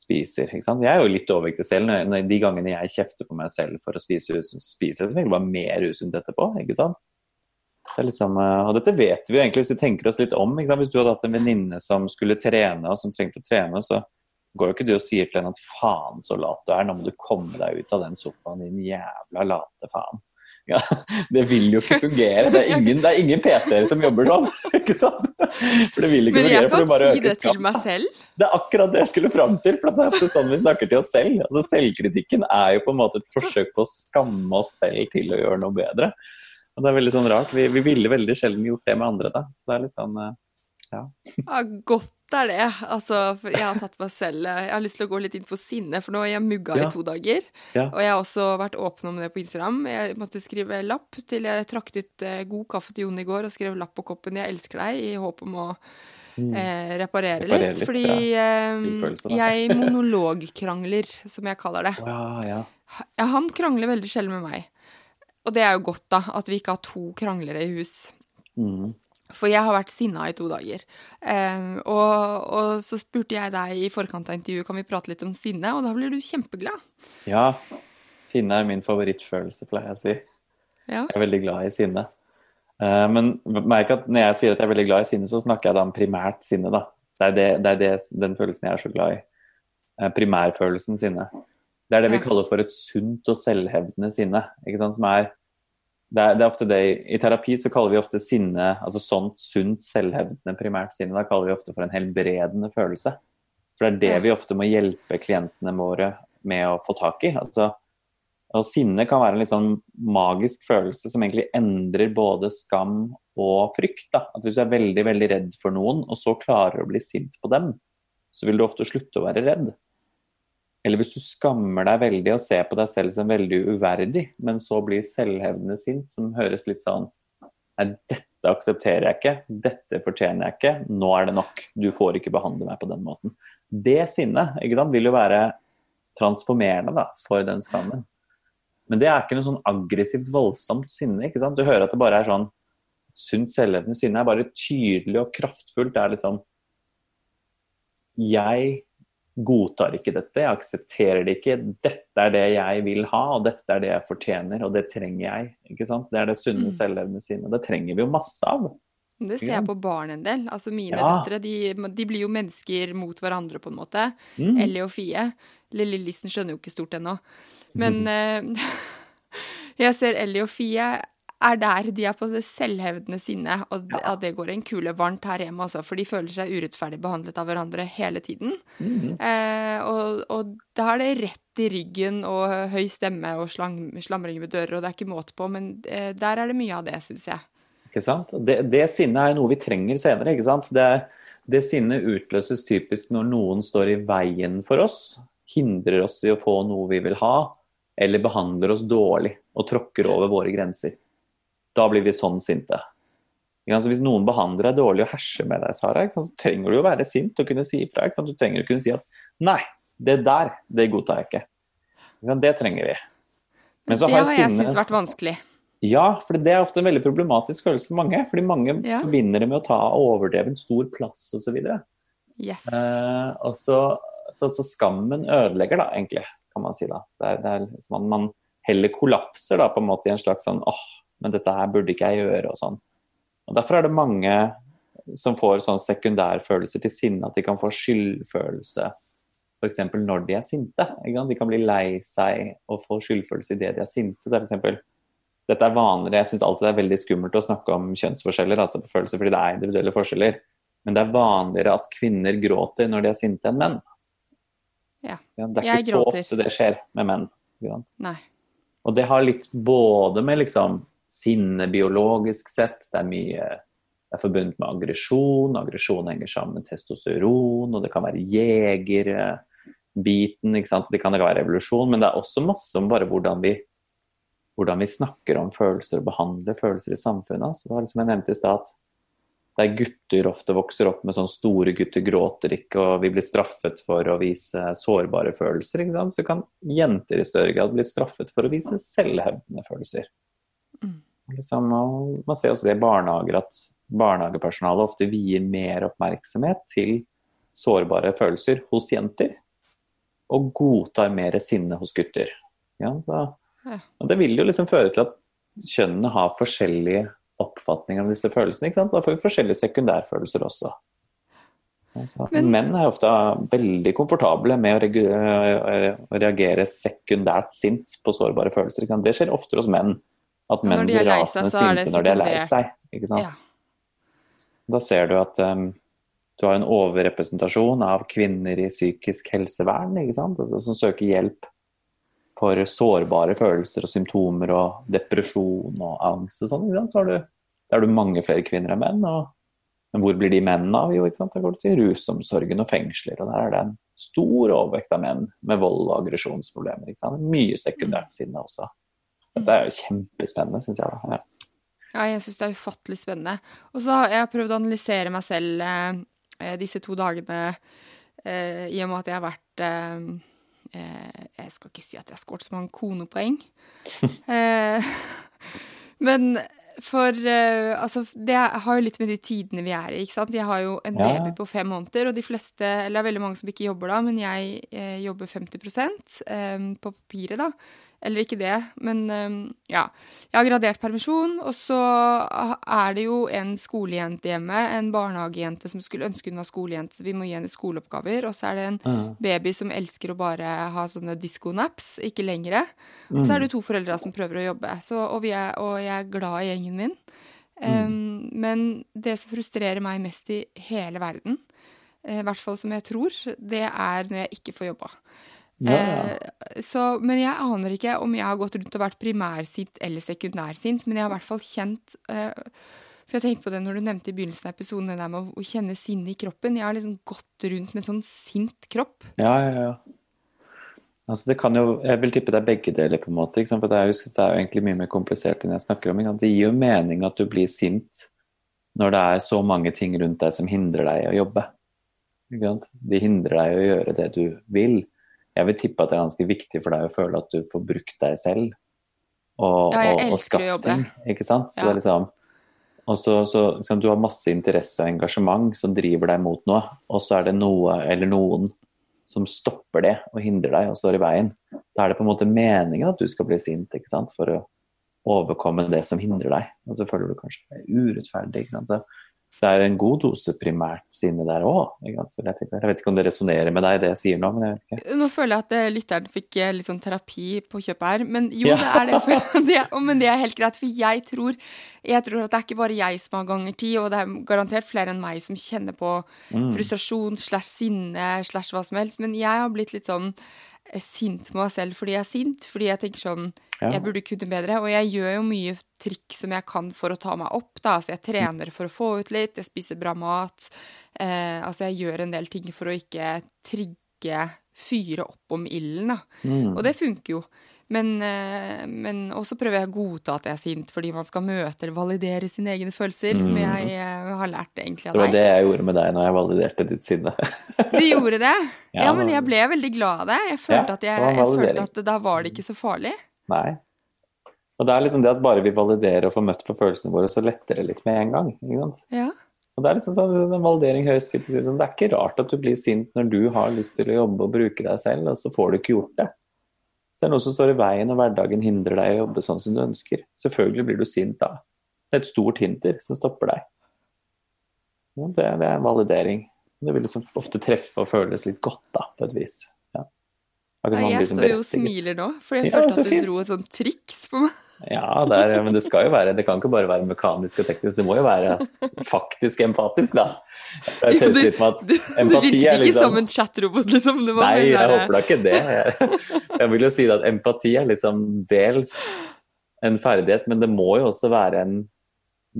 spiser. Jeg er jo litt overvektig selv. Når, de gangene jeg kjefter på meg selv for å spise usunt, spiser jeg som regel bare mer usunt etterpå. ikke sant? Det liksom, eh, og dette vet vi jo egentlig hvis vi tenker oss litt om. Hvis du hadde hatt en venninne som skulle trene, og som trengte å trene, så går jo ikke du og sier til henne at faen så lat du er, nå må du komme deg ut av den sofaen, din jævla late faen. Ja, det vil jo ikke fungere. Det er ingen, ingen PT-er som jobber sånn. ikke sant? For det vil ikke Men jeg kan si det til meg selv. Det er akkurat det jeg skulle fram til. for det er sånn vi snakker til oss selv. Altså Selvkritikken er jo på en måte et forsøk på å skamme oss selv til å gjøre noe bedre. Og det er veldig sånn rart. Vi, vi ville veldig sjelden gjort det med andre. da. Så det er litt sånn, eh, ja. ja godt er det. Altså, jeg har tatt meg selv Jeg har lyst til å gå litt inn på sinne, for nå har jeg mugga ja. i to dager. Ja. Og jeg har også vært åpen om det på Instagram. Jeg måtte skrive lapp til jeg trakk ut eh, god kaffe til Jon i går og skrev lapp på koppen 'Jeg elsker deg', i håp om å mm. eh, reparere, reparere, litt. fordi eh, jeg monologkrangler, som jeg kaller det. Ja, han krangler veldig sjelden med meg. Og det er jo godt, da, at vi ikke har to kranglere i hus. Mm. For jeg har vært sinna i to dager. Eh, og, og, så spurte jeg deg i forkant av intervjuet kan vi prate litt om sinne, og da blir du kjempeglad. Ja. Sinne er min favorittfølelse, pleier jeg å si. Ja. Jeg er veldig glad i sinne. Eh, men merk at når jeg sier at jeg er veldig glad i sinne, så snakker jeg da om primært sinne. da. Det er, det, det er det, den følelsen jeg er så glad i. Eh, primærfølelsen sinne. Det er det vi kaller for et sunt og selvhevdende sinne. som er det er, det er, ofte det I terapi så kaller vi ofte sinne altså sånt sunt, selvhevdende primært sinne, da kaller vi ofte for en helbredende følelse. For det er det vi ofte må hjelpe klientene våre med å få tak i. Altså, og sinne kan være en litt sånn magisk følelse som egentlig endrer både skam og frykt. Da. At hvis du er veldig, veldig redd for noen, og så klarer å bli sint på dem, så vil du ofte slutte å være redd. Eller hvis du skammer deg veldig og ser på deg selv som veldig uverdig, men så blir selvhevdende sint, som høres litt sånn Nei, dette aksepterer jeg ikke, dette fortjener jeg ikke, nå er det nok. Du får ikke behandle meg på den måten. Det sinnet ikke sant, vil jo være transformerende da, for den skammen. Men det er ikke noe sånn aggressivt, voldsomt sinne. ikke sant? Du hører at det bare er sånn Sunt selvhevdende sinne er bare tydelig og kraftfullt. Det er liksom Jeg godtar ikke dette, jeg aksepterer det ikke. Dette er det jeg vil ha, og dette er det jeg fortjener, og det trenger jeg. ikke sant? Det er det sunne mm. selvlevende sinnet. Det trenger vi jo masse av. Det ser jeg på barn en del. Altså Mine ja. døtre de, de, blir jo mennesker mot hverandre, på en måte. Mm. Ellie og Fie. Lille Lissen skjønner jo ikke stort ennå. Men eh, jeg ser Ellie og Fie er der de er på det selvhevdende sinnet, og ja. at det går en kule varmt her hjemme, også, for de føler seg urettferdig behandlet av hverandre hele tiden. Mm. Eh, og, og, da er det rett i ryggen og høy stemme og slang, slamring ved dører, og det er ikke måte på, men eh, der er det mye av det, syns jeg. Ikke sant? Det, det sinnet er noe vi trenger senere. ikke sant? Det, det sinnet utløses typisk når noen står i veien for oss, hindrer oss i å få noe vi vil ha, eller behandler oss dårlig og tråkker over våre grenser. Da blir vi sånn sinte. Så hvis noen behandler deg dårlig og herser med deg, Sara, så trenger du jo være sint og kunne si ifra. Du trenger å kunne si at 'nei, det der, det godtar jeg ikke'. Det trenger vi. Men det har, har jeg syntes vært vanskelig. Ja, for det er ofte en veldig problematisk følelse for mange. Fordi mange ja. forbinder det med å ta overdreven stor plass osv. Yes. Eh, og så, så, så, skammen ødelegger, da, egentlig, kan man si. da. Det er, det er liksom man, man, heller kollapser da, på en måte i en slags sånn åh, men dette her burde ikke jeg gjøre, og sånn. Og Derfor er det mange som får sånn sekundærfølelser til sinne, at de kan få skyldfølelse f.eks. når de er sinte. De kan bli lei seg og få skyldfølelse i det de er sinte. Det er for dette er vanligere, Jeg syns alltid det er veldig skummelt å snakke om kjønnsforskjeller, altså på følelser, fordi det er individuelle forskjeller. Men det er vanligere at kvinner gråter når de er sinte, enn menn. Ja. ja det er ikke så ofte det skjer med menn. Nei. Og det har litt både med liksom sinne biologisk sett, det er mye det er forbundet med aggresjon. Aggresjon henger sammen med testosteron, og det kan være jegerbiten. Det kan være evolusjon, men det er også masse om bare hvordan vi hvordan vi snakker om følelser og behandler følelser i samfunnet. Så det var liksom jeg nevnte i stad der gutter ofte vokser opp med sånn store gutter gråter ikke, og vi blir straffet for å vise sårbare følelser, ikke sant? så kan jenter i større grad bli straffet for å vise selvhevdende følelser. Mm. Liksom, man ser også det i barnehager at barnehagepersonalet ofte vier mer oppmerksomhet til sårbare følelser hos jenter, og godtar mer sinne hos gutter. Ja, så og det vil jo liksom føre til at kjønnene har forskjellige oppfatninger av disse følelsene. ikke sant? Da får vi forskjellige sekundærfølelser også. Altså, Men, menn er ofte veldig komfortable med å reagere sekundært sint på sårbare følelser. Det skjer oftere hos menn. At menn blir rasende sinte når de er lei seg. ikke sant? Ja. Da ser du at um, du har en overrepresentasjon av kvinner i psykisk helsevern ikke sant? Altså, som søker hjelp for sårbare følelser og symptomer og depresjon og angst og sånn, så har du, da er du mange flere kvinner enn menn. Og, men hvor blir de mennene av? Jo, ikke sant? Da går du til rusomsorgen og fengsler, og der er det en stor overvekt av menn med vold og aggresjonsproblemer. Ikke sant? Mye sekundært sinne også. Dette er jo kjempespennende, syns jeg. da. Ja. ja jeg syns det er ufattelig spennende. Og så har jeg prøvd å analysere meg selv eh, disse to dagene eh, i og med at jeg har vært eh, eh, Jeg skal ikke si at jeg har skåret så mange konepoeng. eh, men for uh, altså, det har jo litt med de tidene vi er i, ikke sant. Jeg har jo en ja. baby på fem måneder, og de fleste, eller det er veldig mange som ikke jobber da, men jeg eh, jobber 50 eh, på papiret, da. Eller ikke det, men um, ja. Jeg har gradert permisjon, og så er det jo en skolejente hjemme, en barnehagejente som skulle ønske hun var skolejente, så vi må gi henne skoleoppgaver. Og så er det en mm. baby som elsker å bare ha sånne diskonaps, ikke lengre. Mm. Og så er det to foreldre som prøver å jobbe, så, og, er, og, jeg er glad i gjengen min. Um, mm. Men det som frustrerer meg mest i hele verden, eh, i hvert fall som jeg tror, det er når jeg ikke får jobba. Ja. Eh, så, men jeg aner ikke om jeg har gått rundt og vært primærsint eller sekundærsint, men jeg har i hvert fall kjent eh, For jeg tenkte på det når du nevnte i begynnelsen av episoden, det der med å, kjenne sinne i kroppen. Jeg har liksom gått rundt med sånn sint kropp. Ja, ja, ja. Altså det kan jo, Jeg vil tippe det er begge deler, på en måte. For det er, jo, det er, jo, egentlig mye mer komplisert enn jeg snakker om. Det gir jo mening at du blir sint når det er så mange ting rundt deg som hindrer deg i å jobbe. De hindrer deg i å gjøre det du vil jeg vil tippe at det er ganske viktig for deg å føle at du får brukt deg selv og, ja, og, og skapt ting. Ikke sant? Så ja. det er liksom og så, så liksom, Du har masse interesse og engasjement som driver deg mot noe, og så er det noe eller noen som stopper det og hindrer deg og står i veien. Da er det på en måte meningen at du skal bli sint ikke sant? for å overkomme det som hindrer deg. Og så føler du kanskje det er urettferdig. Ikke sant? Så det er en god dose primært sinne der òg. Jeg, jeg vet ikke om det resonnerer med deg, det jeg sier nå. men jeg vet ikke. Nå føler jeg at eh, lytteren fikk eh, litt sånn terapi på kjøpet her. Men jo, ja. det er det, for, det. Men det er helt greit, for jeg tror, jeg tror, at det er ikke bare jeg som har ganger ti, og det er garantert flere enn meg som kjenner på mm. frustrasjon slash sinne slash hva som helst. Men jeg har blitt litt sånn sint på meg selv fordi jeg er sint. Fordi jeg tenker sånn Ja. Jeg burde kunne bedre. Og jeg gjør jo mye trikk som jeg kan for å ta meg opp. da, altså Jeg trener for å få ut litt, jeg spiser bra mat. Eh, altså Jeg gjør en del ting for å ikke trigge, fyre opp om ilden. Mm. Og det funker jo. Men, eh, men også prøver jeg å godta at jeg er sint, fordi man skal møte eller validere sine egne følelser, som jeg eh, har lært egentlig Det av var deg. det jeg gjorde med deg når jeg validerte ditt sinne. Du gjorde det? Ja, men jeg ble veldig glad av det. Jeg følte, Ja, at, jeg, det var jeg følte at da var det ikke så farlig. Nei. Og det er liksom det at bare vi validerer og får møtt på følelsene våre, så letter det litt med en gang. ikke sant? Ja. Og det er liksom sånn, en validering høres typisk ut som Det er ikke rart at du blir sint når du har lyst til å jobbe og bruke deg selv, og så får du ikke gjort det. Så det er noe som står i veien, og hverdagen hindrer deg i å jobbe sånn som du ønsker. Selvfølgelig blir du sint da. Det er et stort hinder som stopper deg. Ja, det, det er validering. Det vil liksom ofte treffe og føles litt godt, da, på et vis. Ja. Jeg står jo og smiler nå, for jeg Ja, følte at du fint. dro et sånt triks på meg. Ja, det er, men det skal jo være Det kan ikke bare være mekanisk og teknisk, det må jo være faktisk empatisk, da. Jeg Jo, du empati virket ikke liksom som en chatrobot, liksom. Det var Nei, jeg sånn håper da ikke det. Jeg, jeg vil jo si at empati er liksom dels en ferdighet, men det må jo også være en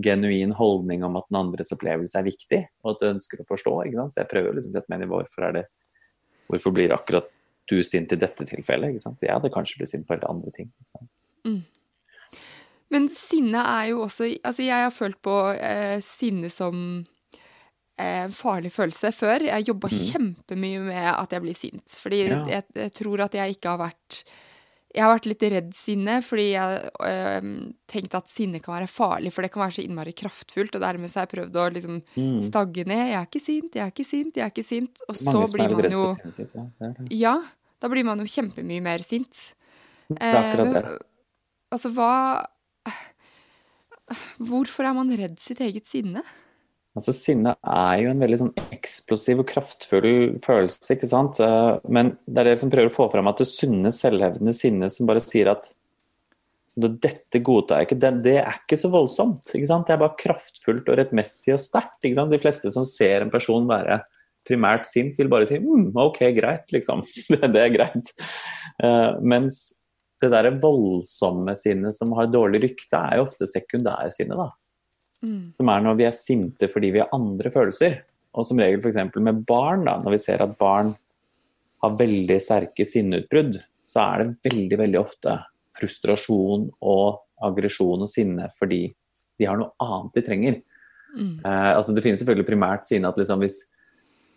genuin holdning om at den andres opplevelse er viktig, og at du ønsker å forstå. ikke sant? Så jeg prøver å liksom sette meg inn i hvorfor er det Hvorfor blir akkurat du sint i dette tilfellet? ikke sant? Jeg hadde kanskje blitt sint på helt andre ting. ikke sant? Men sinne er jo også Altså, jeg har følt på eh, sinne som eh, en farlig følelse før. Jeg jobba kjempemye med at jeg blir sint. Fordi Ja. jeg, jeg tror at jeg ikke har vært Jeg har vært litt redd sinne, fordi jeg øh, tenkte at sinne kan være farlig, for det kan være så innmari kraftfullt. Og dermed så har jeg prøvd å liksom stagge ned. Jeg er ikke sint, jeg er ikke sint, jeg er ikke sint. Og så Mange så blir man jo sitt. Ja, da blir man jo kjempemye mer sint. Det er akkurat Eh, det. men, Altså, hva Hvorfor er man redd sitt eget sinne? Altså, Sinne er jo en veldig sånn eksplosiv og kraftfull følelse, ikke sant. Eh, Men det er det som prøver å få fram at det sunne, selvhevdende sinnet som bare sier at dette godtar jeg ikke, det, det er ikke så voldsomt. ikke sant? Det er bare kraftfullt og rettmessig og sterkt. ikke sant? De fleste som ser en person være primært sint, vil bare si mm, OK, greit, liksom. Det, er greit. Uh, mens det derre voldsomme sinnet som har dårlig rykte, er jo ofte sekundærsinnet, da som er når vi er sinte fordi vi har andre følelser. Og som regel f.eks. med barn, da, når vi ser at barn har veldig sterke sinneutbrudd, så er det veldig, veldig ofte frustrasjon og aggresjon og sinne fordi de har noe annet de trenger. Eh, altså Det finnes selvfølgelig primært sinne at liksom hvis,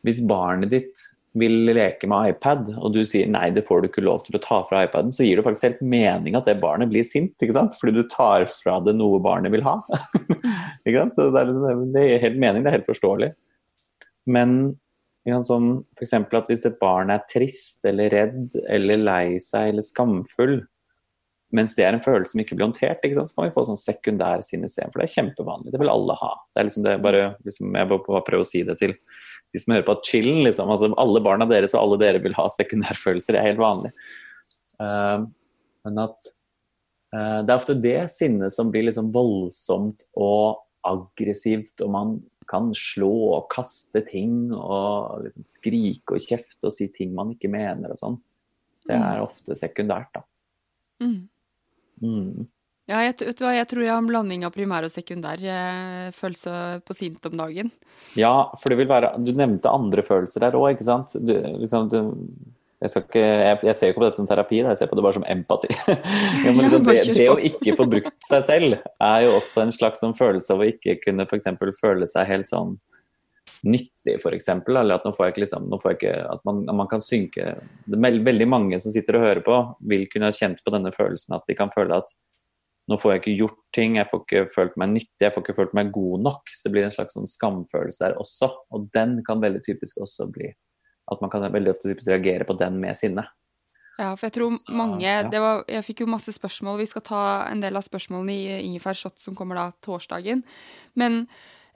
hvis barnet ditt vil leke med iPad, og du sier nei, det får du ikke lov til å ta fra iPaden, så gir det faktisk helt mening at det barnet blir sint, ikke sant? fordi du tar fra det noe barnet vil ha. ikke sant? Så det er, liksom, det gir helt mening, det er helt forståelig. Men ja, sånn, eksempel at hvis et barn er trist eller redd eller lei seg eller skamfull, mens det er en følelse som ikke blir håndtert, ikke sant? så kan vi få sånn sekundær sinne isteden. For det er kjempevanlig. Det vil alle ha. Det er liksom det, bare, liksom, jeg bare prøve å si det til de som hører på, chillen, liksom. Altså, alle barna deres og alle dere vil ha sekundærfølelser. Det er helt vanlig. Uh, men at uh, det er ofte det sinnet som blir liksom voldsomt og aggressivt, og man kan slå og kaste ting og liksom skrike og kjefte og si ting man ikke mener og sånn. Det er ofte sekundært, da. Mm. Mm. Ja, jeg, vet du hva, jeg tror jeg har en blanding av primær og sekundær eh, følelse på sint om dagen. Ja, for det vil være Du nevnte andre følelser der òg, ikke sant? Du, liksom, du, jeg, ikke, jeg, jeg ser jo ikke på dette som terapi, jeg ser på det bare som empati. ja, men liksom, det, det å ikke få brukt seg selv er jo også en slags sånn følelse av å ikke kunne f.eks. føle seg helt sånn nyttig, f.eks. Eller at nå får jeg ikke liksom nå får jeg ikke, At man, man kan synke Veldig mange som sitter og hører på, vil kunne ha kjent på denne følelsen at de kan føle at nå får jeg ikke gjort ting, jeg får ikke følt meg nyttig, jeg får ikke følt meg god nok. Så det blir en slags sånn skamfølelse der også. Og den kan veldig typisk også bli at man kan veldig ofte typisk reagere på den med sinne. Ja, for jeg tror Så, mange ja. det var, Jeg fikk jo masse spørsmål. Vi skal ta en del av spørsmålene i Ingefær Shot, som kommer da torsdagen. Men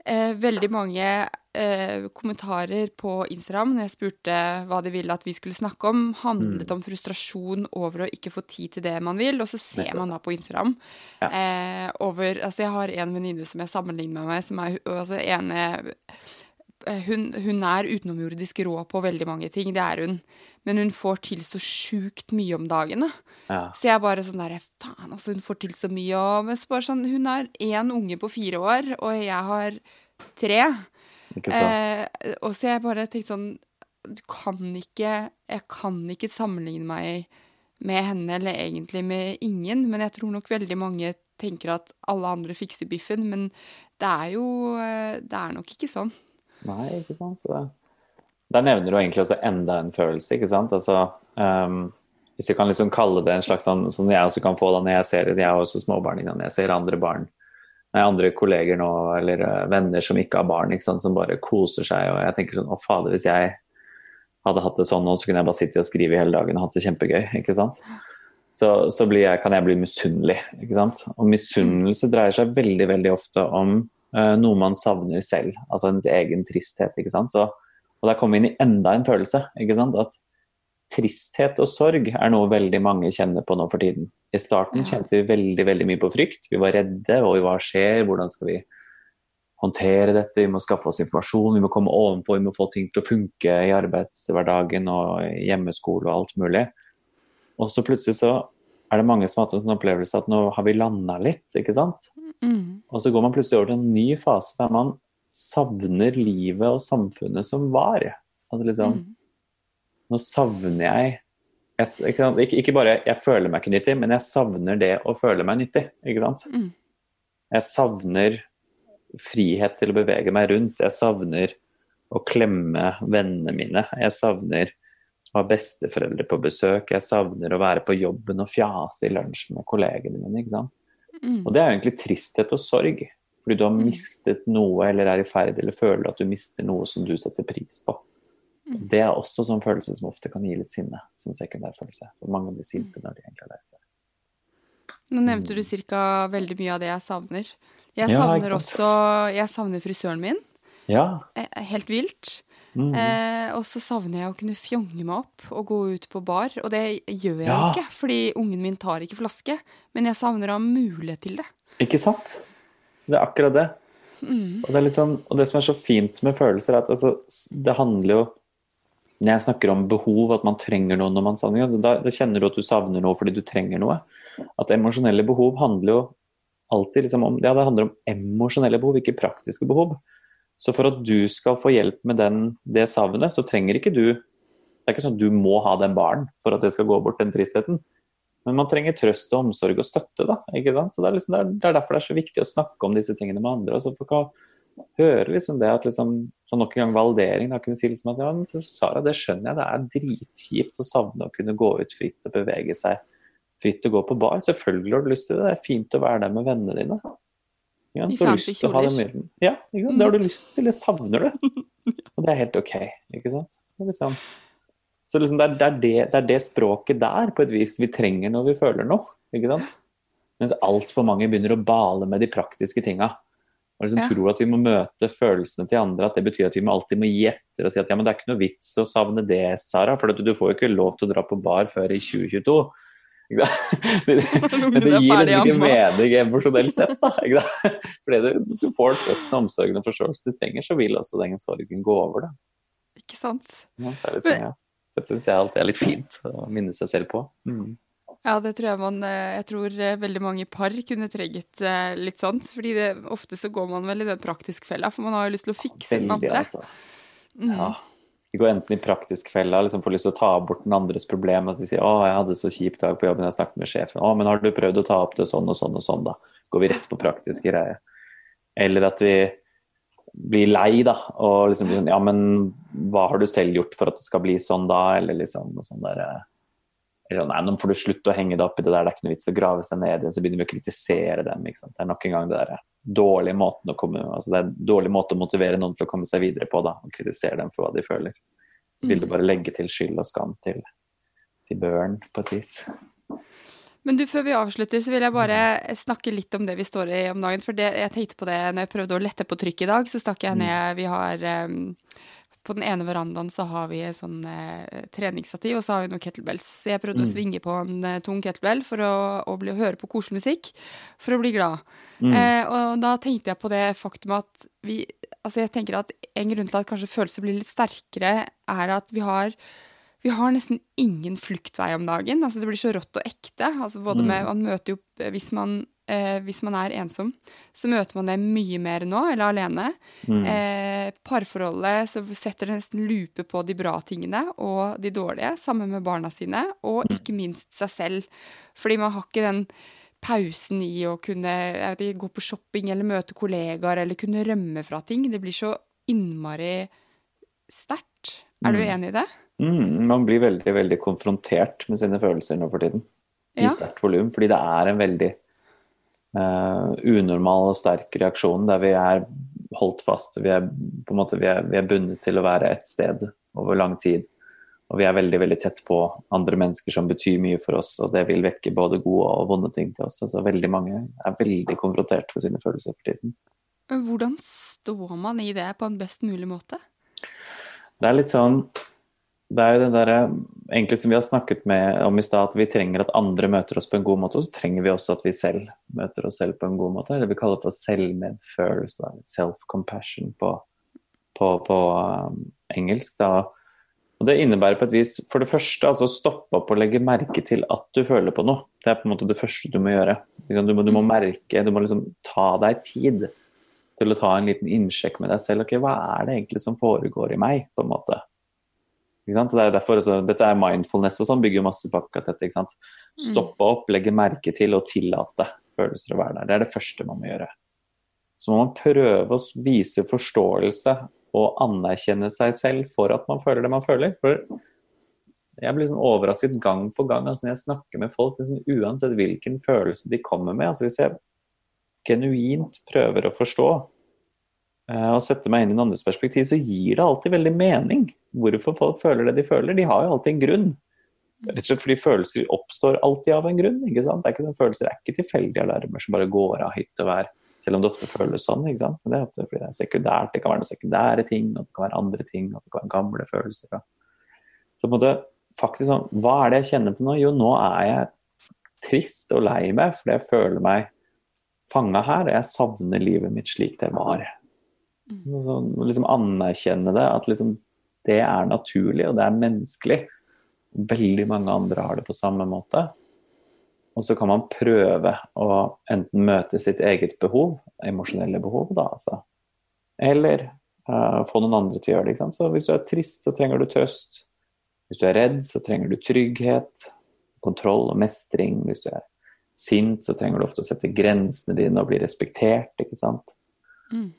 eh, veldig mange eh, kommentarer på Instagram når jeg spurte hva de ville at vi skulle snakke om, handlet Mm. om frustrasjon over å ikke få tid til det man vil. Og så ser man da på Instagram Ja. eh, over Altså, jeg har en venninne som jeg sammenligner meg som er altså ene hun, hun er utenomjordisk rå på veldig mange ting, det er hun. Men hun får til så sjukt mye om dagene. Ja. Så jeg bare sånn der Faen, altså, hun får til så mye. Og, men så bare sånn, hun har én unge på fire år, og jeg har tre. Ikke sant? Eh, og så jeg bare tenkte sånn Du kan ikke Jeg kan ikke sammenligne meg med henne, eller egentlig med ingen. Men jeg tror nok veldig mange tenker at alle andre fikser biffen. Men det er jo eh, Det er nok ikke sånn. Nei, ikke sant. Så det, der nevner du egentlig også enda en følelse, ikke sant. Altså, um, hvis jeg kan liksom kalle det en slags sånn som jeg også kan få da når jeg ser Jeg har også småbarn, når jeg ser andre barn nei, andre kolleger nå, eller eh, venner som ikke har barn, ikke sant? som bare koser seg. Og jeg tenker sånn Å, fader, hvis jeg hadde hatt det sånn nå, så kunne jeg bare sitte og skrive hele dagen og hatt det kjempegøy. ikke sant? Så, så jeg, kan jeg bli misunnelig. ikke sant? Og misunnelse dreier seg veldig veldig ofte om noe man savner selv. Altså ens egen tristhet. ikke sant? Så, og der kommer vi inn i enda en følelse. ikke sant? At tristhet og sorg er noe veldig mange kjenner på nå for tiden. I starten kjente vi veldig veldig mye på frykt. Vi var redde. og Hva skjer? Hvordan skal vi håndtere dette? Vi må skaffe oss informasjon, vi må komme ovenpå, vi må få ting til å funke i arbeidshverdagen og hjemmeskole og alt mulig. Og så plutselig så er det mange som har hatt en sånn opplevelse at nå har vi landa litt, ikke sant? Mm. Og så går man plutselig over til en ny fase der man savner livet og samfunnet som var. At liksom, Mm. nå savner jeg, jeg ikke, sant? Ikke, ikke bare jeg føler meg ikke nyttig, men jeg savner det å føle meg nyttig. ikke sant? Mm. Jeg savner frihet til å bevege meg rundt. Jeg savner å klemme vennene mine. Jeg savner ha besteforeldre på besøk. Jeg savner å være på jobben og fjase i lunsjen med kollegene mine. ikke sant? Mm. Og det er jo egentlig tristhet og sorg. Fordi du har Mm. mistet noe, eller er i ferd eller føler at du mister noe som du setter pris på. Mm. Det er også sånn følelse som ofte kan gi litt sinne, som sekundærfølelse. For mange blir sinte Mm. når de egentlig er lei seg. Nå nevnte du cirka veldig mye av det jeg savner. Jeg savner ja, også Jeg savner frisøren min. Ja. Eh, Helt vilt. Mm. Eh, og så savner jeg å kunne fjonge meg opp og gå ut på bar. Og det gjør jeg Ja. ikke, fordi ungen min tar ikke flaske. Men jeg savner å ha mulighet til det. Ikke sant? Det er akkurat det. Mm. Og, det er sånn, og det som er så fint med følelser, er at altså, det handler jo Når jeg snakker om behov, at man trenger noe når man savner noe, da, da kjenner du at du savner noe fordi du trenger noe. At emosjonelle behov handler jo alltid liksom om Ja, det handler om emosjonelle behov, ikke praktiske behov. Så for at du skal få hjelp med den, det savnet, så trenger ikke du Det er ikke sånn at du må ha den baren for at det skal gå bort, den tristheten. Men man trenger trøst og omsorg og støtte. da, ikke sant? Så det, er liksom, det, er, er derfor det er så viktig å snakke om disse tingene med andre. og så folk kan høre liksom det at liksom, så nok en gang validering. Da kunne si liksom at ja, men Sara, det skjønner jeg, det er dritkjipt å savne å kunne gå ut fritt og bevege seg fritt og gå på bar. Selvfølgelig har du lyst til det. Det er fint å være der med vennene dine. Ja, du har lyst til å ha den muligheten. Ja, sant? det har du lyst til. Det savner du. Og det er helt ok. ikke sant? Liksom, så liksom det, er, det, er det, det er det språket der på et vis vi trenger når vi føler noe. ikke sant? Mens altfor mange begynner å bale med de praktiske tinga. Og liksom Ja. tror at vi må møte følelsene til andre, at det betyr at vi må alltid må gi etter og si at ja, men det er ikke noe vits å savne det, Sara, for du får jo ikke lov til å dra på bar før i 2022. Men det gir liksom ikke mening emosjonelt sett. da? Fordi det, Hvis du får trøsten, omsorgen og forståelsen du trenger, så vil også den sorgen gå over. da. Ikke sant? Ja, så er det sånn, ja. Dette syns jeg alltid er litt fint å minne seg selv på. Mm. Ja, det tror jeg man eh, Jeg tror eh, veldig mange par kunne trengt eh, litt sånt. Fordi det, ofte så går man vel i den praktiske fella, for man har jo lyst til å fikse den Veldig, andre. altså. Mm. Ja. Vi går enten i praktisk fella, liksom får lyst til å ta bort den andres problem og så sier 'Å, jeg hadde så kjip dag på jobben, jeg snakket med sjefen'. 'Å, men har du prøvd å ta opp det sånn og sånn og sånn', da? Går vi rett på praktiske greier. Eller at vi blir lei, da, og liksom blir sånn 'Ja, men hva har du selv gjort for at det skal bli sånn, da?' Eller liksom noe sånn derre eller nei, nå får du slutte å henge deg opp i det der, det er ikke noe vits å grave seg ned i det. Så begynner vi å kritisere dem. Ikke sant? Det er nok en gang det der å komme, altså det en dårlig måte å motivere noen til å komme seg videre på. da, og kritisere dem for hva de føler. Så vil du bare legge til skyld og skam til, til børen, på et vis. Men du, før vi avslutter, så vil jeg bare snakke litt om det vi står i om dagen. For det, jeg tenkte på det når jeg prøvde å lette på trykket i dag, så stakk jeg ned Vi har em, På den ene verandaen så har vi et sånn eh, treningsstativ, og så har vi noen kettlebells. Så jeg prøvde å svinge på en eh, tung kettlebell for å, å bli, høre på koselig musikk, for å bli glad. Eh, og da tenkte jeg på det faktum at vi altså jeg tenker at en grunn til at kanskje følelser blir litt sterkere, er at vi har vi har nesten ingen fluktvei om dagen. altså Det blir så rått og ekte. altså både med, man møter jo, Hvis man, eh, hvis man er ensom, så møter man det mye mer nå, eller alene. Mm. Eh, parforholdet så setter det nesten lupe på de bra tingene og de dårlige, sammen med barna sine, og mm. ikke minst seg selv. Fordi man har ikke den pausen i å kunne ikke, gå på shopping eller møte kollegaer eller kunne rømme fra ting. Det blir så innmari sterkt. Er du mm. enig i det? Mm, man blir veldig, veldig konfrontert med sine følelser nå for tiden. I ja. sterkt volum. Fordi det er en veldig uh, unormal og sterk reaksjon der vi er holdt fast. Vi er, på en måte, vi er, vi er bundet til å være et sted over lang tid. Og vi er veldig veldig tett på andre mennesker som betyr mye for oss, og det vil vekke både gode og vonde ting til oss. Altså, veldig mange er veldig konfrontert med sine følelser for tiden. Hvordan står man i det på en best mulig måte? Det er litt sånn det er jo det derre egentlig som vi har snakket med om i stad, at vi trenger at andre møter oss på en god måte, og så trenger vi også at vi selv møter oss selv på en god måte. Det vi kaller for selvmedfølelse, self-compassion på, på, på um, engelsk. Da. Og Det innebærer på et vis for det første altså stoppe opp og legge merke til at du føler på noe. Det er på en måte det første du må gjøre. Du må, du må merke, du må liksom ta deg tid til å ta en liten innsjekk med deg selv. ok, Hva er det egentlig som foregår i meg? på en måte? Det er derfor, altså, dette er mindfulness og sånn, bygger masse på akkurat dette. Mm. Stoppe opp, legge merke til og tillate følelser å være der. Det er det første man må gjøre. Så må man prøve å vise forståelse og anerkjenne seg selv for at man føler det man føler. For jeg blir sånn overrasket gang på gang altså når jeg snakker med folk, liksom, uansett hvilken følelse de kommer med. altså Hvis jeg genuint prøver å forstå og sette meg inn i en andres perspektiv, så gir det alltid veldig mening hvorfor folk føler det de føler. De har jo alltid en grunn. Rett og slett fordi følelser oppstår alltid av en grunn. ikke sant? Det er ikke sånn, Følelser er ikke tilfeldige alarmer som bare går av hytt og vær, selv om det ofte føles sånn. ikke sant? Men det er ofte fordi det er sekundært. Det kan være noen sekundære ting, og det kan være andre ting, og det kan være gamle følelser. Så på en måte, faktisk sånn, Hva er det jeg kjenner på nå? Jo, nå er jeg trist og lei meg fordi jeg føler meg fanga her, og jeg savner livet mitt slik det var. Mm. Så, liksom anerkjenne det, at liksom det er naturlig, og det er menneskelig. Veldig mange andre har det på samme måte. Og så kan man prøve å enten møte sitt eget behov, emosjonelle behov, da altså. Eller uh, få noen andre til å gjøre det. Så hvis du er trist, så trenger du trøst. Hvis du er redd, så trenger du trygghet, kontroll og mestring. Hvis du er sint, så trenger du ofte å sette grensene dine og bli respektert, ikke sant. Mm.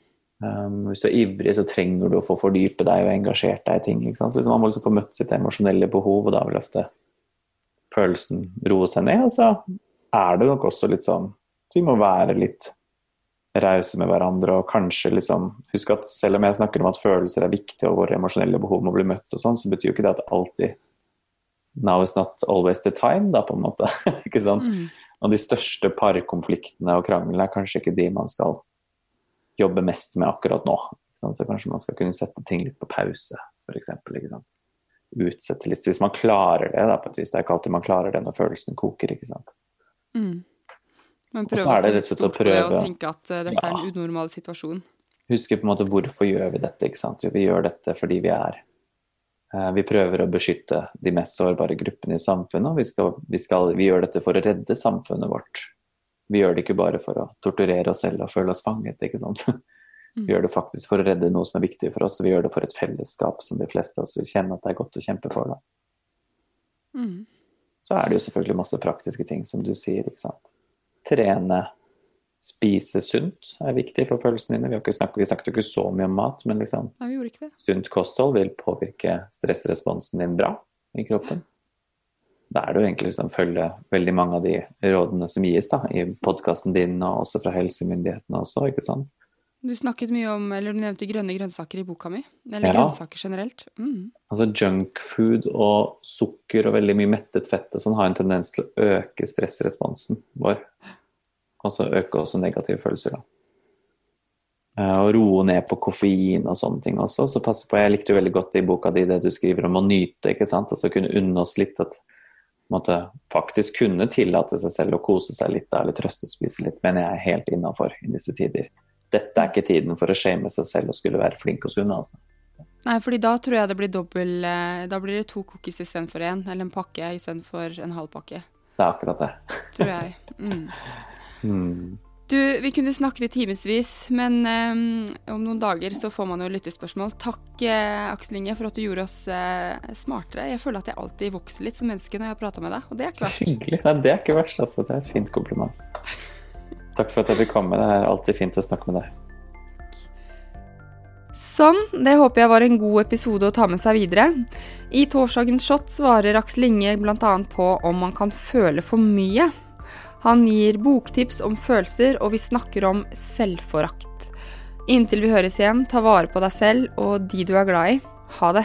Um, hvis du er ivrig, så trenger du å få fordype deg og engasjert deg i ting. Så liksom man må liksom få møtt sitt emosjonelle behov, og da vil ofte følelsen roe seg ned. Og så er det nok også litt sånn at vi må være litt rause med hverandre og kanskje liksom Husk at selv om jeg snakker om at følelser er viktige og våre emosjonelle behov må bli møtt og sånn, så betyr jo ikke det at alltid Now is not always the time, da, på en måte. ikke sant? Mm. Og de største parkonfliktene og kranglene er kanskje ikke de man skal jobber mest med akkurat nå. Så kanskje man skal kunne sette ting litt på pause, f.eks. Utsette litt, hvis man klarer det. Da, på et vis. Det er ikke alltid man klarer det når følelsen koker. ikke sant? Mm. Men prøve å se litt stort på det og tenke at uh, dette ja. er en unormal situasjon. Huske på en måte hvorfor gjør vi dette. ikke sant? Jo, vi gjør dette fordi vi er uh, Vi prøver å beskytte de mest sårbare gruppene i samfunnet. og vi, skal, vi, skal, vi gjør dette for å redde samfunnet vårt. Vi gjør det ikke bare for å torturere oss selv og føle oss fanget. ikke sant? Vi gjør det faktisk for å redde noe som er viktig for oss, vi gjør det for et fellesskap som de fleste av oss vil kjenne at det er godt å kjempe for. Da. Mm. Så er det jo selvfølgelig masse praktiske ting, som du sier. ikke sant? Trene, spise sunt er viktig for følelsene dine. Vi, snakket, vi snakket jo ikke så mye om mat, men liksom, Nei, sunt kosthold vil påvirke stressresponsen din bra i kroppen da er det jo egentlig liksom følge veldig mange av de rådene som gis da, i podkasten din, og også fra helsemyndighetene også, ikke sant. Du snakket mye om, eller du nevnte grønne grønnsaker i boka mi. Eller ja. grønnsaker generelt. Mm. Altså junkfood og sukker og veldig mye mettet fett og sånn har en tendens til å øke stressresponsen vår. Og så øke også negative følelser, da. Eh, og roe ned på koffein og sånne ting også. Så pass på, jeg likte jo veldig godt i boka di det du skriver om å nyte, ikke sant. Altså kunne unne oss litt at måtte faktisk kunne tillate seg selv å kose seg litt eller trøstespise litt, mener jeg er helt innafor i disse tider. dette er ikke tiden for å shame seg selv og skulle være flink og sunn. Altså. Nei, fordi da tror jeg det blir dobbel eh, Da blir det to cookies istedenfor én, eller en pakke istedenfor en halv pakke. Det er akkurat det. Tror jeg. Mm. Mm. Du, vi kunne snakket i timevis, men um, om noen dager så får man jo lyttespørsmål. Takk, eh, Aksel Inge, for at du gjorde oss eh, smartere. Jeg føler at jeg alltid vokser litt som menneske når jeg prater med deg, og det er ikke verst. Hyggelig. Nei, det er ikke verst, altså. Det er et fint kompliment. Takk for at jeg fikk komme. Det er alltid fint å snakke med deg. Sånn, det håper jeg var en god episode å ta med seg videre. I torsdagens shot svarer Aksel Inge bl.a. på om man kan føle for mye. Han gir boktips om følelser, og vi snakker om selvforakt. Inntil vi høres igjen, ta vare på deg selv og de du er glad i. Ha det.